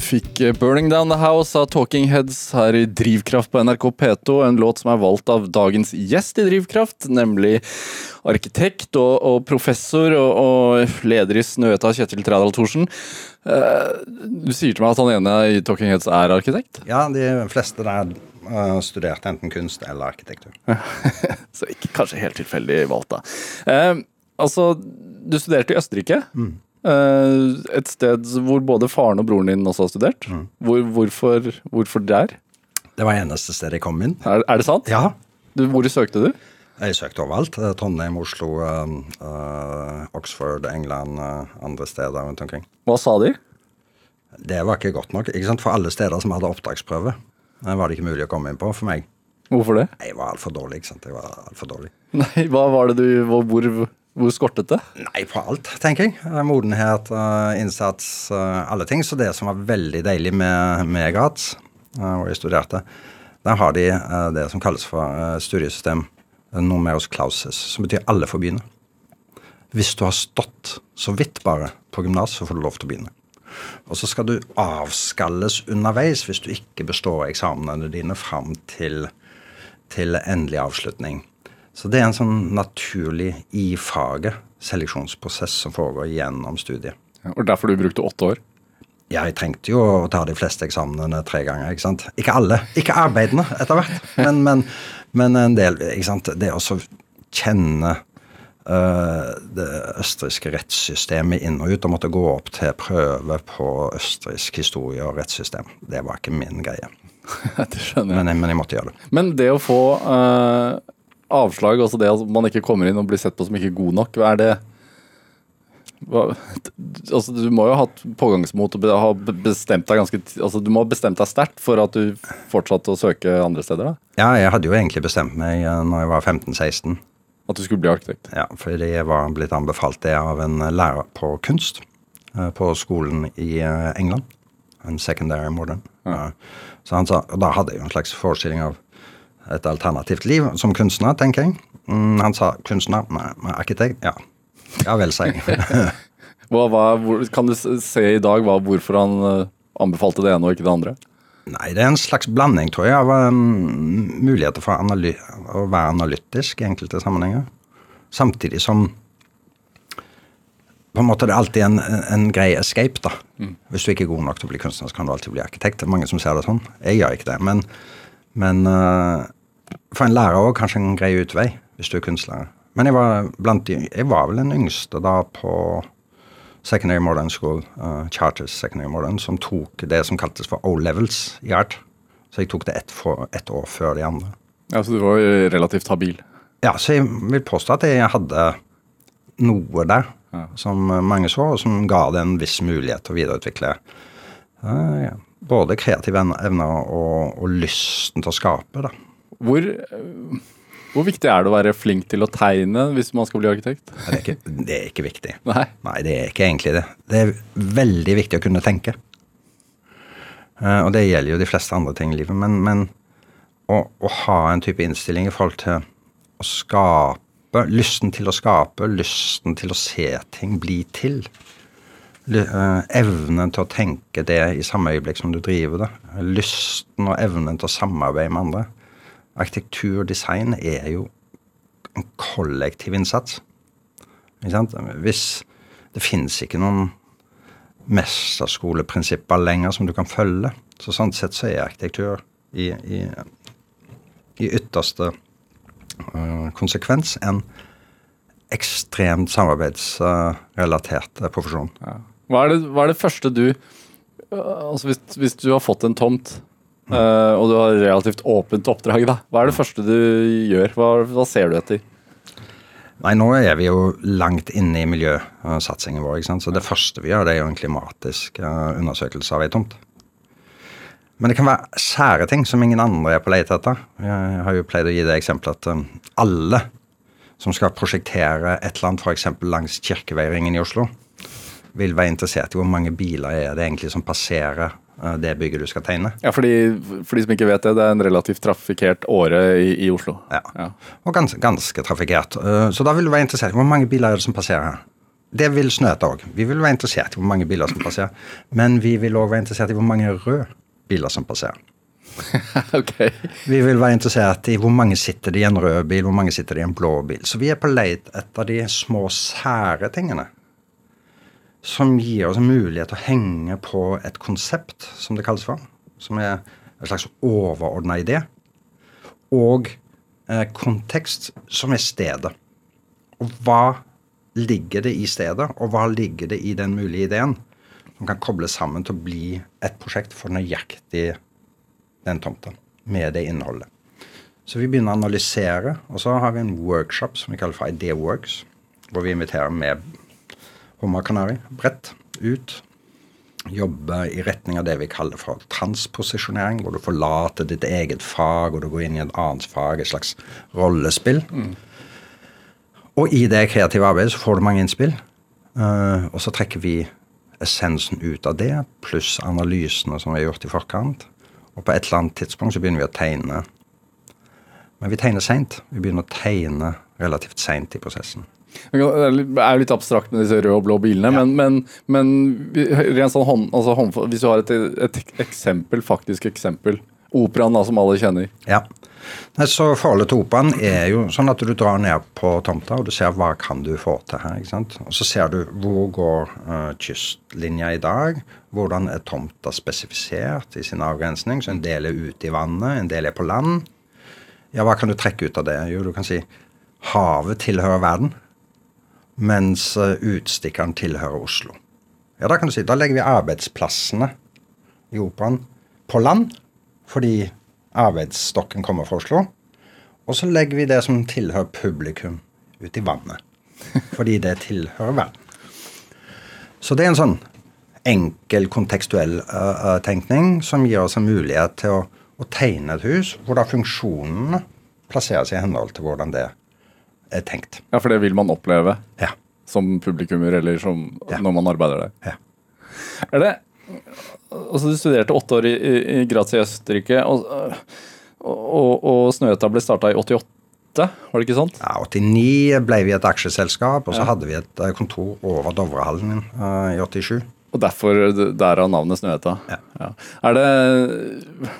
Fikk eh, 'Burning Down The House' av Talking Heads her i Drivkraft på NRK P2. En låt som er valgt av dagens gjest i Drivkraft, nemlig arkitekt og, og professor og, og, leder i Snøhetta, Kjetil Trædal Thorsen. Uh, du sier til meg at han ene i Talking Heads er arkitekt? Ja, de fleste der uh, studerte enten kunst eller arkitektur. Så ikke kanskje helt tilfeldig valgt, da. Uh, altså, du studerte i Østerrike. Mm. Et sted hvor både faren og broren din også har studert. Mm. Hvor, hvorfor, hvorfor der? Det var eneste stedet jeg kom inn. Er, er det sant? Ja. Du, hvor søkte du? Jeg søkte overalt. Trondheim, Oslo, uh, Oxford, England, uh, andre steder rundt omkring. Hva sa de? Det var ikke godt nok. Ikke sant? For alle steder som hadde opptaksprøve, var det ikke mulig å komme inn på for meg. Hvorfor det? Jeg var altfor dårlig. ikke sant? Jeg var alt for dårlig. Nei, Hva var det du Hvor, hvor skortet det? Nei, på alt, tenker jeg. Modenhet, innsats, alle ting. Så det som var veldig deilig med, med Graz, hvor jeg studerte, der har de det som kalles for studiesystem numerus clauses, som betyr alle får begynne. Hvis du har stått så vidt bare på gymnas, så får du lov til å begynne. Og så skal du avskalles underveis hvis du ikke består eksamenene dine fram til, til endelig avslutning. Så det er en sånn naturlig i faget seleksjonsprosess som foregår gjennom studiet. Ja, og derfor du brukte åtte år? Ja, jeg trengte jo å ta de fleste eksamenene tre ganger. Ikke sant? Ikke alle. Ikke arbeidende etter hvert, men, men, men, en del. ikke sant? Det å kjenne uh, det østerrikske rettssystemet inn og ut og måtte gå opp til prøve på østerriksk historie og rettssystem, det var ikke min greie. det skjønner jeg. Men, men, jeg måtte gjøre det. Men det å få uh, avslag, altså det at man ikke kommer inn og blir sett på som ikke god nok, hva er det hva, altså, du må jo ha hatt pågangsmot og ha bestemt deg ganske altså, Du må ha bestemt deg sterkt for at du fortsatte å søke andre steder? da? Ja, jeg hadde jo egentlig bestemt meg eh, når jeg var 15-16. At du skulle bli arkitekt? Ja, for jeg var blitt anbefalt det av en lærer på kunst eh, på skolen i eh, England. En secondary modern. Ja. Så han sa, og Da hadde jeg jo en slags forestilling av et alternativt liv som kunstner, tenker jeg. Mm, han sa kunstner, nei, arkitekt, ja. Ja vel, sa jeg. kan du se i dag hva, hvorfor han eh, anbefalte det ene og ikke det andre? Nei, det er en slags blanding, tror jeg, av um, muligheter for å være analytisk i enkelte sammenhenger. Samtidig som på en måte det er alltid en, en grei escape. da. Mm. Hvis du ikke er god nok til å bli kunstner, så kan du alltid bli arkitekt. Det er mange som ser det sånn. Jeg gjør ikke det. Men, men uh, for en lærer òg kanskje en grei utvei, hvis du er kunstlærer. Men jeg var, de, jeg var vel den yngste da på Secondary Modern School, uh, Charters Secondary Modern, som tok det som kaltes for O-levels i art. Så jeg tok det ett, et år før de andre. Ja, Så du var relativt habil? Ja, så jeg vil påstå at jeg hadde noe der ja. som mange så, og som ga det en viss mulighet til å videreutvikle uh, både kreative evner og, og, lysten til å skape. da. Hvor... Hvor viktig er det å være flink til å tegne hvis man skal bli arkitekt? Det er ikke, det er ikke viktig. Nei. Nei, det er ikke egentlig det. Det er veldig viktig å kunne tenke. Uh, og det gjelder jo de fleste andre ting i livet. Men, men å, å, ha en type innstilling i forhold til å skape Lysten til å skape, lysten til å se ting bli til. Uh, evnen til å tenke det i samme øyeblikk som du driver det. Lysten og evnen til å samarbeide med andre arkitektur og design er jo en kollektiv innsats. Hvis det finnes ikke noen mesterskoleprinsipper lenger som du kan følge, så sånn sett så er arkitektur i, i, i ytterste uh, konsekvens en ekstremt samarbeidsrelatert uh, profesjon. Ja. Hva, er det, hva, er det, første du Altså hvis, hvis du har fått en tomt Uh, og du har relativt åpent oppdrag. da. Hva er det første du gjør? Hva, hva, ser du etter? Nei, Nå er vi jo langt inne i miljøsatsingen vår. ikke sant? Så det første vi gjør, det er jo en klimatisk uh, undersøkelse av ei tomt. Men det kan være sære ting som ingen andre er på leit etter. Jeg har jo pleid å gi det eksempelet at um, alle som skal prosjektere et eller annet f.eks. langs Kirkeveiringen i Oslo, vil være interessert i hvor mange biler er det egentlig som passerer Eh, det bygget du skal tegne. Ja, fordi, For de som ikke vet det, det er en relativt trafikkert åre i, i Oslo. Ja, ja. og ganske, ganske trafikkert. Eh, så da vil du være interessert i hvor mange biler er det som passerer her. det vil Snøhetta òg. Vi vil være interessert i hvor mange biler som passerer. Men vi vil òg være interessert i hvor mange røde biler som passerer. ok. Vi vil være interessert i hvor mange sitter det i en rød bil, hvor mange sitter det i en blå bil. Så vi er på leit etter de små, sære tingene. Som gir oss en mulighet til å henge på et konsept, som det kalles for. Som er en slags overordna idé. Og eh, kontekst, som er stedet. Og hva ligger det i stedet, og hva ligger det i den mulige ideen? Som kan kobles sammen til å bli et prosjekt for nøyaktig den tomten. Med det innholdet. Så vi begynner å analysere, og så har vi en workshop som vi kaller for Ideaworks. Hvor vi inviterer med Hummer Kanari bredt ut. Jobbe i retning av det vi kaller for transposisjonering, hvor du forlater ditt eget fag og du går inn i et annet fag, et slags rollespill. Mm. Og i det kreative arbeidet så får du mange innspill. Uh, og så trekker vi essensen ut av det, pluss analysene som vi har gjort i forkant. Og på et eller annet tidspunkt så begynner vi å tegne. Men vi tegner seint. Vi begynner å tegne relativt seint i prosessen. Det er jo litt abstrakt med disse røde og blå bilene, ja. men, men, men sånn hånd, altså hånd, hvis du har et, et, eksempel, faktisk eksempel Operaen, da, som alle kjenner. Ja. Så Forholdet til operaen er jo sånn at du drar ned på tomta og du ser hva kan du få til her. ikke sant? Og Så ser du hvor går uh, kystlinja i dag. Hvordan er tomta spesifisert i sin avgrensning. Så en del er ute i vannet, en del er på land. Ja, hva kan du trekke ut av det? Jo, du kan si havet tilhører verden, mens uh, utstikkeren tilhører Oslo. Ja, Da kan du si, da legger vi arbeidsplassene i operaen på land, fordi arbeidsstokken kommer fra Oslo. Og så legger vi det som tilhører publikum, ut i vannet. Fordi det tilhører verden. Så det er en sånn enkel, kontekstuell uh, tenkning som gir oss en mulighet til å, å, tegne et hus hvor da funksjonene plasseres i henhold til hvordan det er tenkt. Ja, for det vil man oppleve ja. som publikummer eller som, ja. når man arbeider der. Ja. Er det altså Du studerte åtte år i, i Graz i Østerrike, og, og, og Snøhetta ble starta i 88? Var det ikke sånt? Ja, 89 ble vi et aksjeselskap, og så ja. hadde vi et eh, kontor over Dovrehallen uh, i 87. Og derfor derav navnet Snøhetta? Ja. ja. Er det,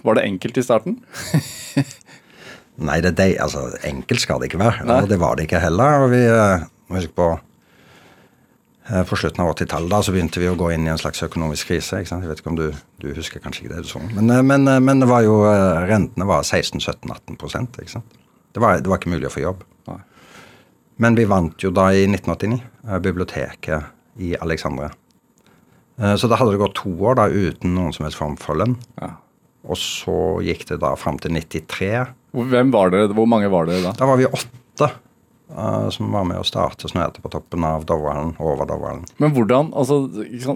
var det enkelt i starten? Nei, det, det, altså, enkelt skal det ikke være. Nei. Og det var det ikke heller. og vi, uh, husk på Eh, på slutten av 80-tallet så begynte vi å gå inn i en slags økonomisk krise. Jeg vet ikke om du, du husker kanskje ikke det du så. Men, eh, men, eh, men det var jo, rentene var 16-17-18 ikke sant? Det var, det var, ikke mulig å få jobb. Nei. Men vi vant jo da i 1989 biblioteket i Alexandria. Så da hadde det gått to år da uten noen som helst form for lønn. Ja. Og så gikk det da fram til 93. Hvem var det, Hvor mange var det da? Da var vi åtte Uh, som var med å starte Snøhette på toppen av Dovalen, over Dovalen. Men hvordan, altså,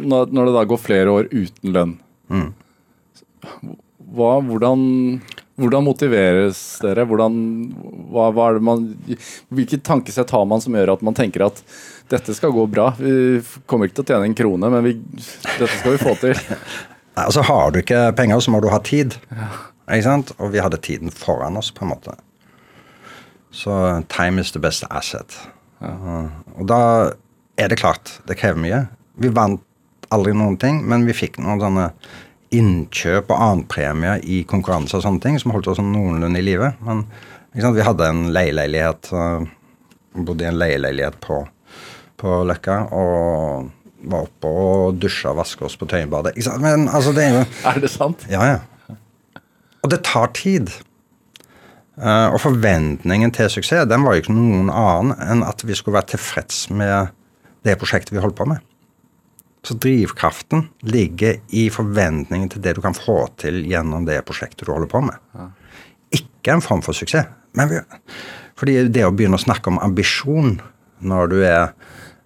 når det da går flere år uten lønn, mm. hva, hvordan, hvordan, motiveres dere? Hvordan, hva, hva man, hvilket tankesett har man som gjør at man tenker at dette skal gå bra? Vi kommer ikke til å tjene en krone, men vi, dette skal vi få til. Altså Har du ikke penger, så må du ha tid. Ja. Ikke sant? Og vi hadde tiden foran oss, på en måte. Så time is the best asset. Ja. Og da er det klart, det krever mye. Vi vant aldri noen ting, men vi fikk noen sånne innkjøp og annenpremier i konkurranser og sånne ting som holdt oss sånn noenlunde i live. Men vi hadde en leieleilighet, uh, bodde i en leieleilighet på, på Løkka. og var oppe og dusja og vaska oss på Tøyenbadet. Men altså, det er jo Er det sant? Ja, ja. Og det tar tid. Eh, og forventningen til suksess den var jo ikke noen annen enn at vi skulle være tilfreds med det prosjektet vi holdt på med. Så drivkraften ligger i forventningen til det du kan få til gjennom det prosjektet du holder på med. Ikke en form for suksess. Men vi, fordi det å begynne å snakke om ambisjon når du er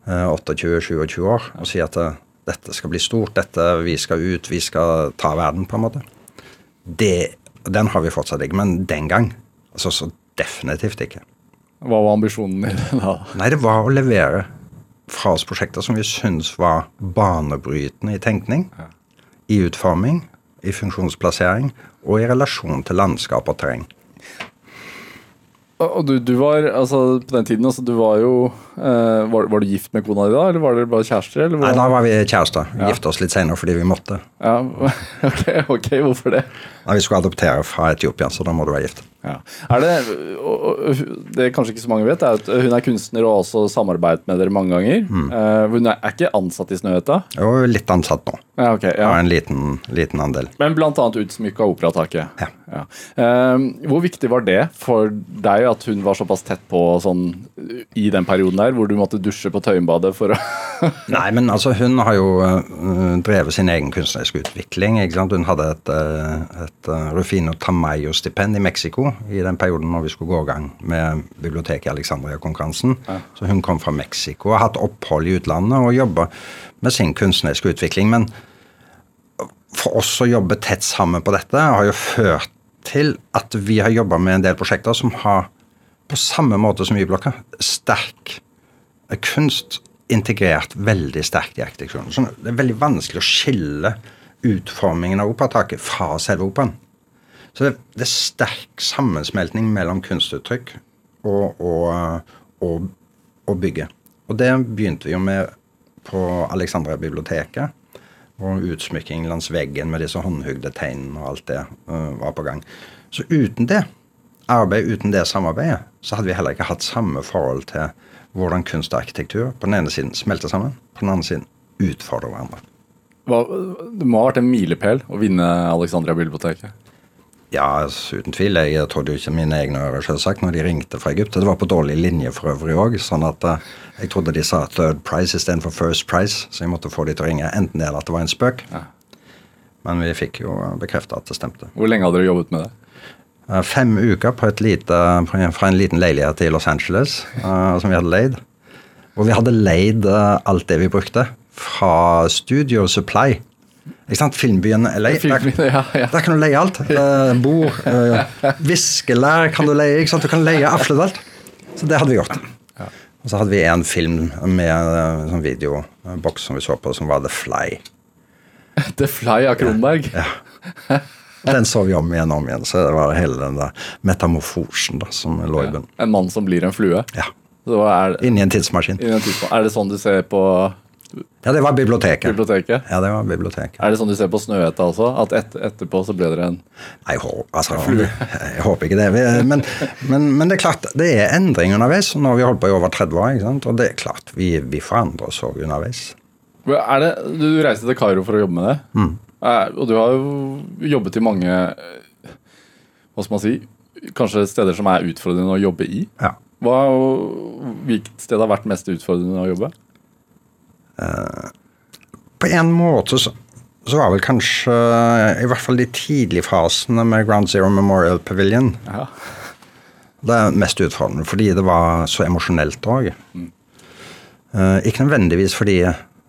28-27 eh, år og si at eh, dette skal bli stort, dette, vi skal ut, vi skal ta verden, på en måte, det, den har vi fortsatt ikke. Men den gang Altså, så definitivt ikke. Hva var ambisjonen din da? Nei, det var å levere fra oss prosjekter som vi syns var banebrytende i tenkning, ja. i utforming, i funksjonsplassering og i relasjon til landskap og terreng. Og du, du var altså på den tiden altså, du var jo eh, var, var, du gift med kona di da, eller var dere bare kjærester? Nei, da var vi kjærester. Ja. gifta oss litt senere fordi vi måtte. Ja, ok, ok, Hvorfor det? Nei, Vi skulle adoptere fra Etiopia, så da må du være gift. Ja. Er det, det kanskje ikke så mange vet, er at hun er kunstner og har også samarbeidet med dere mange ganger. Mm. Uh, hun er, ikke ansatt i Snøhetta? Jo, litt ansatt nå. Ja, okay, ja. Og en liten, liten, andel. Men annet utsmykka operataket. Ja. ja. Uh, hvor viktig var det for deg at hun var såpass tett på sånn i den perioden der, hvor du måtte dusje på Tøyenbadet for å Nei, men altså hun har jo uh, drevet sin egen kunstneriske utvikling. Hun hadde et, et Rufino Tamayo-stipend i Mexico i den perioden når vi skulle gå i gang med biblioteket i Alexandria-konkurransen. Ja. Så hun kom fra Mexico og har hatt opphold i utlandet og jobber med sin kunstneriske utvikling. Men for oss å jobbe tett sammen på dette har jo ført til at vi har jobba med en del prosjekter som har, på samme måte som Y-blokka, sterk kunst integrert veldig sterkt i arkitekturen. Så det er veldig vanskelig å skille utformingen av operataket fra selve operaen. Så det, det er sterk sammensmeltning mellom kunstuttrykk og, og, og, og bygget. Og det begynte vi jo med på Alexandria-biblioteket. Og utsmykking langs veggen med disse håndhugde tegnene og alt det uh, var på gang. Så uten det arbeid, uten det samarbeidet, så hadde vi heller ikke hatt samme forhold til hvordan kunst og arkitektur på den ene siden smelter sammen, på den andre siden utfordrer hverandre. Hva, det må ha vært en milepæl å vinne Alexandria-biblioteket? Ja, uten tvil. Jeg trodde jo ikke mine egne ører, selvsagt, når de ringte fra Egypt. Det var på dårlig linje for øvrig òg, sånn at uh, jeg trodde de sa third price istedenfor first price, så jeg måtte få de til å ringe enten det eller at det var en spøk. Ja. Men vi fikk jo bekrefta at det stemte. Hvor lenge hadde dere jobbet med det? Uh, fem uker lite, fra en liten leilighet i Los Angeles som vi hadde leid. Og vi hadde leid alt det vi brukte, fra Studio Supply ikke sant? Filmbyen LA. Der, ja, ja. der, kan du leie alt. Uh, bord, uh, viskelær kan du leie. ikke sant? Du kan leie absolutt alt. Så det hadde vi gjort. Og så hadde vi en film med uh, sånn videoboks som vi så på, som var The Fly. The Fly av Kronberg? Ja. Den så vi om igjen og om igjen. Så det var hele den der metamorfosen da, som lå i bunnen. En mann som blir en flue? Ja. Er, Inni en tidsmaskin. Inni en tidsmaskin. Er det sånn du ser på ja, det var biblioteket. biblioteket. Ja, det var biblioteket. Er det sånn du ser på Snøhetta også? At et, etterpå så ble dere en Nei, altså, jeg håper ikke det. Men, men, men, det er klart, det er endring underveis. Nå har vi holdt på i over 30 år, ikke sant? og det er klart, vi, vi forandrer oss òg underveis. Er det, du reiste til Kairo for å jobbe med det, mm. og du har jo jobbet i mange Hva skal man si? Kanskje steder som er utfordrende å jobbe i? Ja. Hva, hvilket sted har vært mest utfordrende å jobbe? Eh, på en måte så, så, var vel kanskje I hvert fall de tidlige fasene med Ground Zero Memorial Pavilion ja. Det er mest utfordrende fordi det var så emosjonelt òg. Mm. Uh, ikke nødvendigvis fordi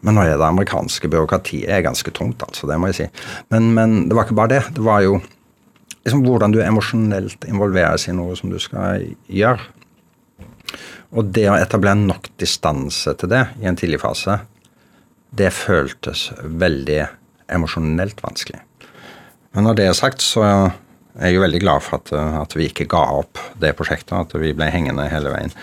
Men nå er det amerikanske byråkratiet er ganske tungt, altså. Det må jeg si. Men, men, det var ikke bare det. Det var jo liksom hvordan du emosjonelt involveres i noe som du skal gjøre. Og det å etablere nok distanse til det i en tidlig fase, det føltes veldig emosjonelt vanskelig. Men når det er sagt, så er jeg veldig glad for at, at, vi ikke ga opp det prosjektet, at vi ble hengende hele veien.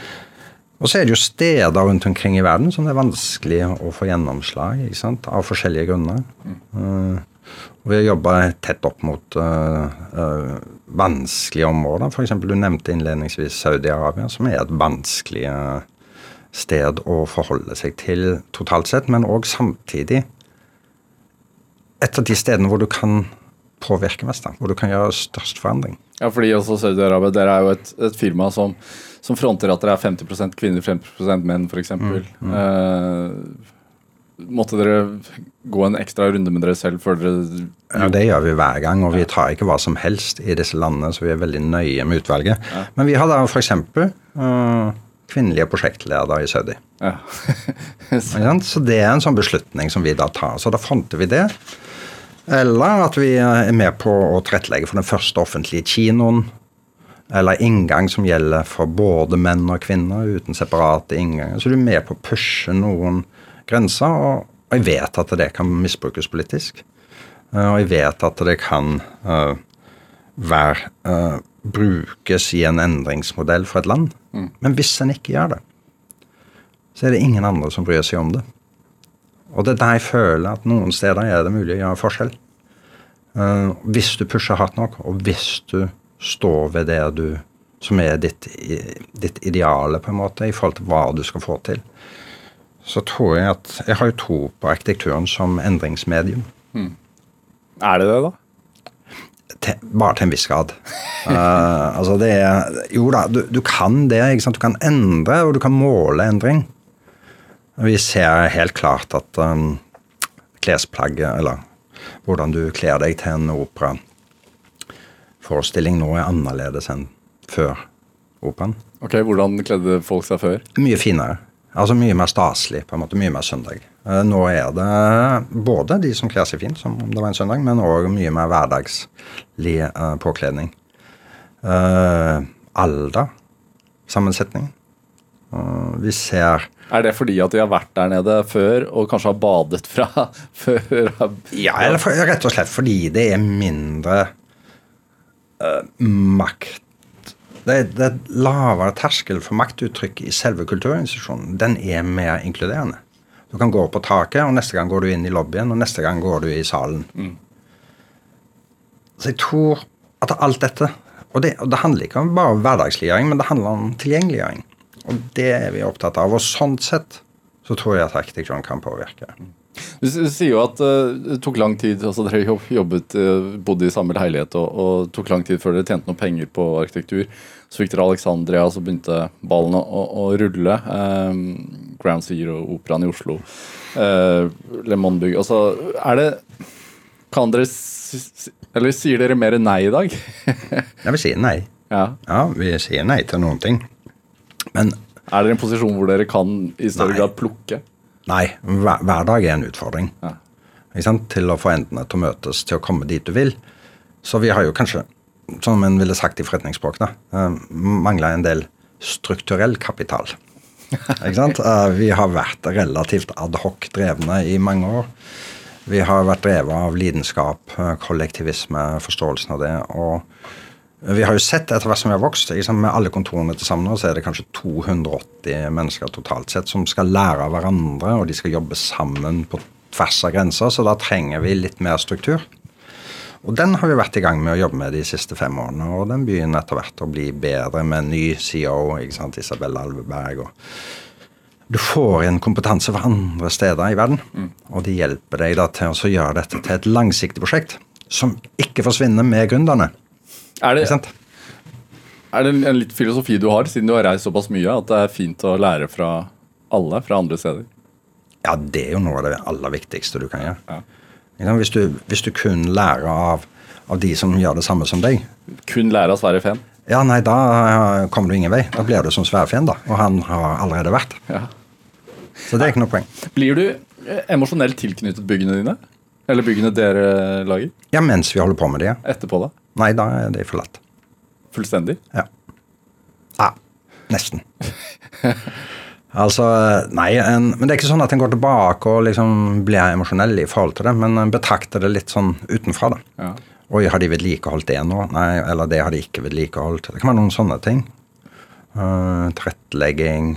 Og så er det jo steder rundt omkring i verden som det er vanskelig å få gjennomslag ikke sant? av forskjellige grunner. Mm. Uh, og vi har jobba tett opp mot uh, uh, vanskelige områder. F.eks. du nevnte innledningsvis Saudi-Arabia, som er et vanskelig uh, sted å forholde seg til totalt sett, men òg samtidig et av de stedene hvor du kan påvirke mest, hvor du kan gjøre størst forandring. Ja, fordi også Saudi-Arabia dere er jo et, et firma som, som, fronter at dere er 50% kvinner, 50 menn, f.eks. Mm, mm. Eh, måtte dere gå en ekstra runde med dere selv før dere Ja, Det gjør vi hver gang, og vi tar ikke hva som helst i disse landene, så vi er veldig nøye med utvalget. Ja. Men vi har da f.eks. Uh, kvinnelige prosjektledere i Saudi. Ja. så det er en sånn beslutning som vi da tar. Så da fant vi det. Eller at vi er med på å tilrettelegge for den første offentlige kinoen. Eller inngang som gjelder for både menn og kvinner uten separate innganger. Så du er med på å pushe noen grenser. Og jeg vet at det kan misbrukes politisk. Og jeg vet at det kan uh, være uh, brukes i en endringsmodell for et land. Men hvis en ikke gjør det, så er det ingen andre som bryr seg om det. Og det er der jeg føler at noen steder er det mulig å gjøre forskjell. Uh, hvis du pusher hardt nok, og hvis du står ved det du som er ditt, ditt ideale, på en måte, i forhold til hva du skal få til, så tror jeg at Jeg har jo tro på arkitekturen som endringsmedium. Er det det, da? Til, bare til en viss grad. Uh, altså det er Jo da, du, du kan det. Du kan endre, og du kan måle endring. Vi ser helt klart at um, klesplagget, eller hvordan du kler deg til en operaforestilling nå, er annerledes enn før operaen. Ok, Hvordan kledde folk seg før? Mye finere. Altså mye mer staselig, på en måte. Mye mer søndag. Eh, Nå er det både de som kler seg fint, som om det var en søndag, men òg mye mer hverdagslig eh, påkledning. Uh, alder, sammensetning. Eh, vi ser Er det fordi at de har vært der nede før og kanskje har badet fra før? Ja, eller for, rett og slett fordi det er mindre uh, makt det det er lavere terskel for maktuttrykk i selve kulturinstitusjonen. Den er mer inkluderende. Du kan gå på taket, og neste gang går du inn i lobbyen, og neste gang går du i salen. Så jeg tror at alt dette og det, og det handler ikke om bare hverdagsliggjøring, men det handler om tilgjengeliggjøring. Og det er vi opptatt av. Og sånn sett så tror jeg at arkitekturen kan påvirke. Du, sier jo at eh, det tok lang tid, altså dere jobbet, eh, bodde i samme leilighet og, og tok lang tid før dere tjente noe penger på arkitektur. Så fikk dere Alexandria, så begynte ballene å, å rulle. Eh, Ground Zero, Operaen i Oslo, eh, Le Monde-bygg. Altså, er det Kan dere Eller sier dere mer nei i dag? Ja, vi sier nei. ja. Ja, vi sier nei til noen ting. Men Er dere i en posisjon hvor dere kan i større Nei. grad plukke? nei, hver, hver dag er en utfordring. Ja. Til å få endene til å møtes, til å komme dit du vil. Så vi har jo kanskje, som en ville sagt i forretningsspråk, da, uh, mangla en del strukturell kapital. Ikke sant? Eh, vi har vært relativt adhoc drevne i mange år. Vi har vært drevet av lidenskap, eh, kollektivisme, forståelsen av det. og vi har jo sett etter hvert som vi har vokst, liksom med alle kontorene til sammen så er det kanskje 280 mennesker totalt sett som skal lære av hverandre, og de skal jobbe sammen på tvers av grenser, så da trenger vi litt mer struktur. Og den har vi vært i gang med å jobbe med de siste fem årene, og den begynner etter hvert å bli bedre med en ny CEO, ikke sant, Isabel Alveberg. og du får inn kompetanse fra andre steder i verden, og de hjelper deg da til å gjøre dette til et langsiktig prosjekt som ikke forsvinner med gründerne. Er det, Er det en, litt filosofi du har, siden du har reist såpass mye, at det er fint å lære fra alle fra andre steder? Ja, det er jo noe av det aller viktigste du kan gjøre. Ja. Hvis, du, hvis du kun lærer av, av de som gjør det samme som deg, Kun lære av Sverre Fehn? ja, nei, da eh, kommer du ingen vei. Da blir du som Sverre Fehn, da. Og han har allerede vært. Ja. Så det er ikke noe poeng. Blir du eh, emosjonelt tilknyttet byggene dine? Eller byggene dere lager? Ja, mens vi holder på med det, ja. Etterpå, da? Nei, da er de forlatt. Fullstendig? Ja. Ja, nesten. altså, nei, en, men det er ikke sånn at en går tilbake og liksom blir emosjonell i forhold til det, men en betrakter det litt sånn utenfra, da. Ja. Oi, har de vedlikeholdt det nå? Nei, eller det har de ikke vedlikeholdt. Det kan være noen sånne ting. Uh, tilrettelegging.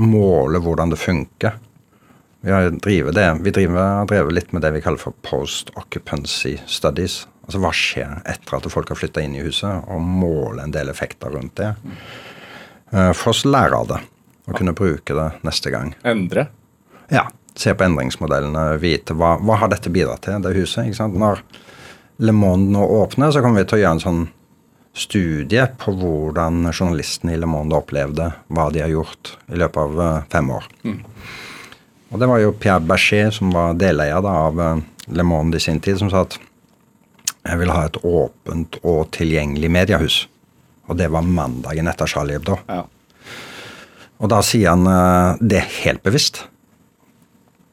Måle hvordan det funker. Drivet det. Vi driver, har drevet litt med det vi kaller for post occupancy studies. Altså hva skjer etter at folk har flytta inn i huset, og måle en del effekter rundt det. Uh, for oss lære av det, og kunne bruke det neste gang. Endre? Ja. Se på endringsmodellene, vite hva, hva har dette bidratt til, det huset. ikke sant? Når Le Monde nå åpner, så kommer vi til å gjøre en sånn studie på hvordan journalistene i Le Monde opplevde hva de har gjort i løpet av eh, fem år. Og det var jo Pierre Berger, som var deleier av eh, Le Monde i sin tid, som sa at jeg vil ha et åpent og tilgjengelig mediehus. Og det var mandagen etter Charlie Hebdo. Ja. Og da sier han eh, det helt bevisst.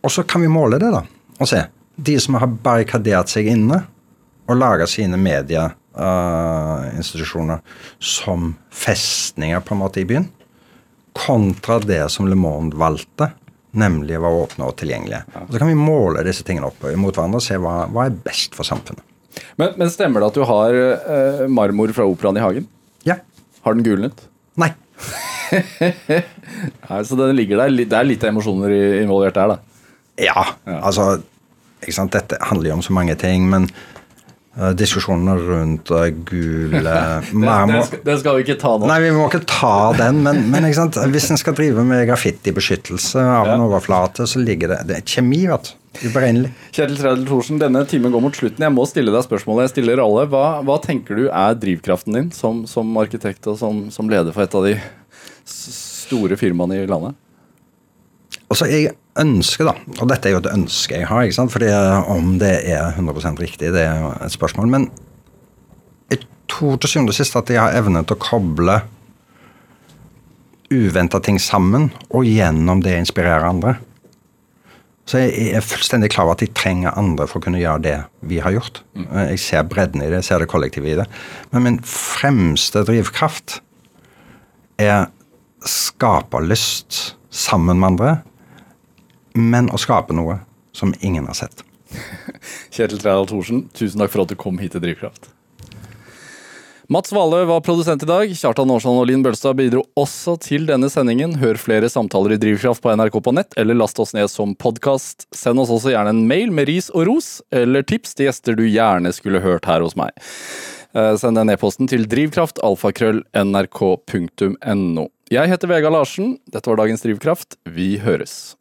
Og så kan vi måle det, da. Og se. De som har barrikadert seg inne og laga sine medieinstitusjoner som festninger på en måte i byen, kontra det som Le Monde valgte, nemlig være åpne og tilgjengelige. Og Så kan vi måle disse tingene opp mot hverandre og se hva, hva er best for samfunnet. Men, men stemmer det at du har eh, marmor fra operaen i hagen? Ja. Har den gulnet? Nei. Nei, så den ligger der. Det er litt emosjoner involvert der, da. Ja, altså ikke sant? Dette handler jo om så mange ting, men uh, diskusjoner rundt uh, gule Den, skal, den skal vi ikke ta nå. Nei, vi må ikke ta den, men, men hvis en skal drive med graffitibeskyttelse av en overflate, så ligger det Det er kjemi, vet du. Uberegnelig. Kjetil Trædel Thorsen, denne timen går mot slutten. Jeg må stille deg spørsmålet jeg stiller alle. Hva, hva tenker du er drivkraften din som, som arkitekt og som, som leder for et av de store firmaene i landet? Og så jeg ønsker, da, og dette er jo et ønske jeg har, ikke sant? fordi om det er 100% riktig, det er jo et spørsmål. Men jeg tror til syvende og sist at jeg har evnet til å koble uventa ting sammen, og gjennom det inspirere andre. Så jeg er fullstendig klar over at jeg trenger andre for å kunne gjøre det vi har gjort. Jeg ser bredden i det, jeg ser det kollektive i det. Men min fremste drivkraft er skaperlyst sammen med andre, men å skape noe som ingen har sett. Kjetil Trædal Thorsen, tusen takk for at du kom hit til Drivkraft. Mats Valle var produsent i dag. Kjartan Aarsand og Linn Bølstad bidro også til denne sendingen. Hør flere samtaler i Drivkraft på NRK på nett, eller last oss ned som podkast. Send oss også gjerne en mail med ris og ros, eller tips til gjester du gjerne skulle hørt her hos meg. Eh, Send den e-posten til drivkraftalfakrøll.nrk.no. Jeg heter Vega Larsen. Dette var dagens Drivkraft. Vi høres.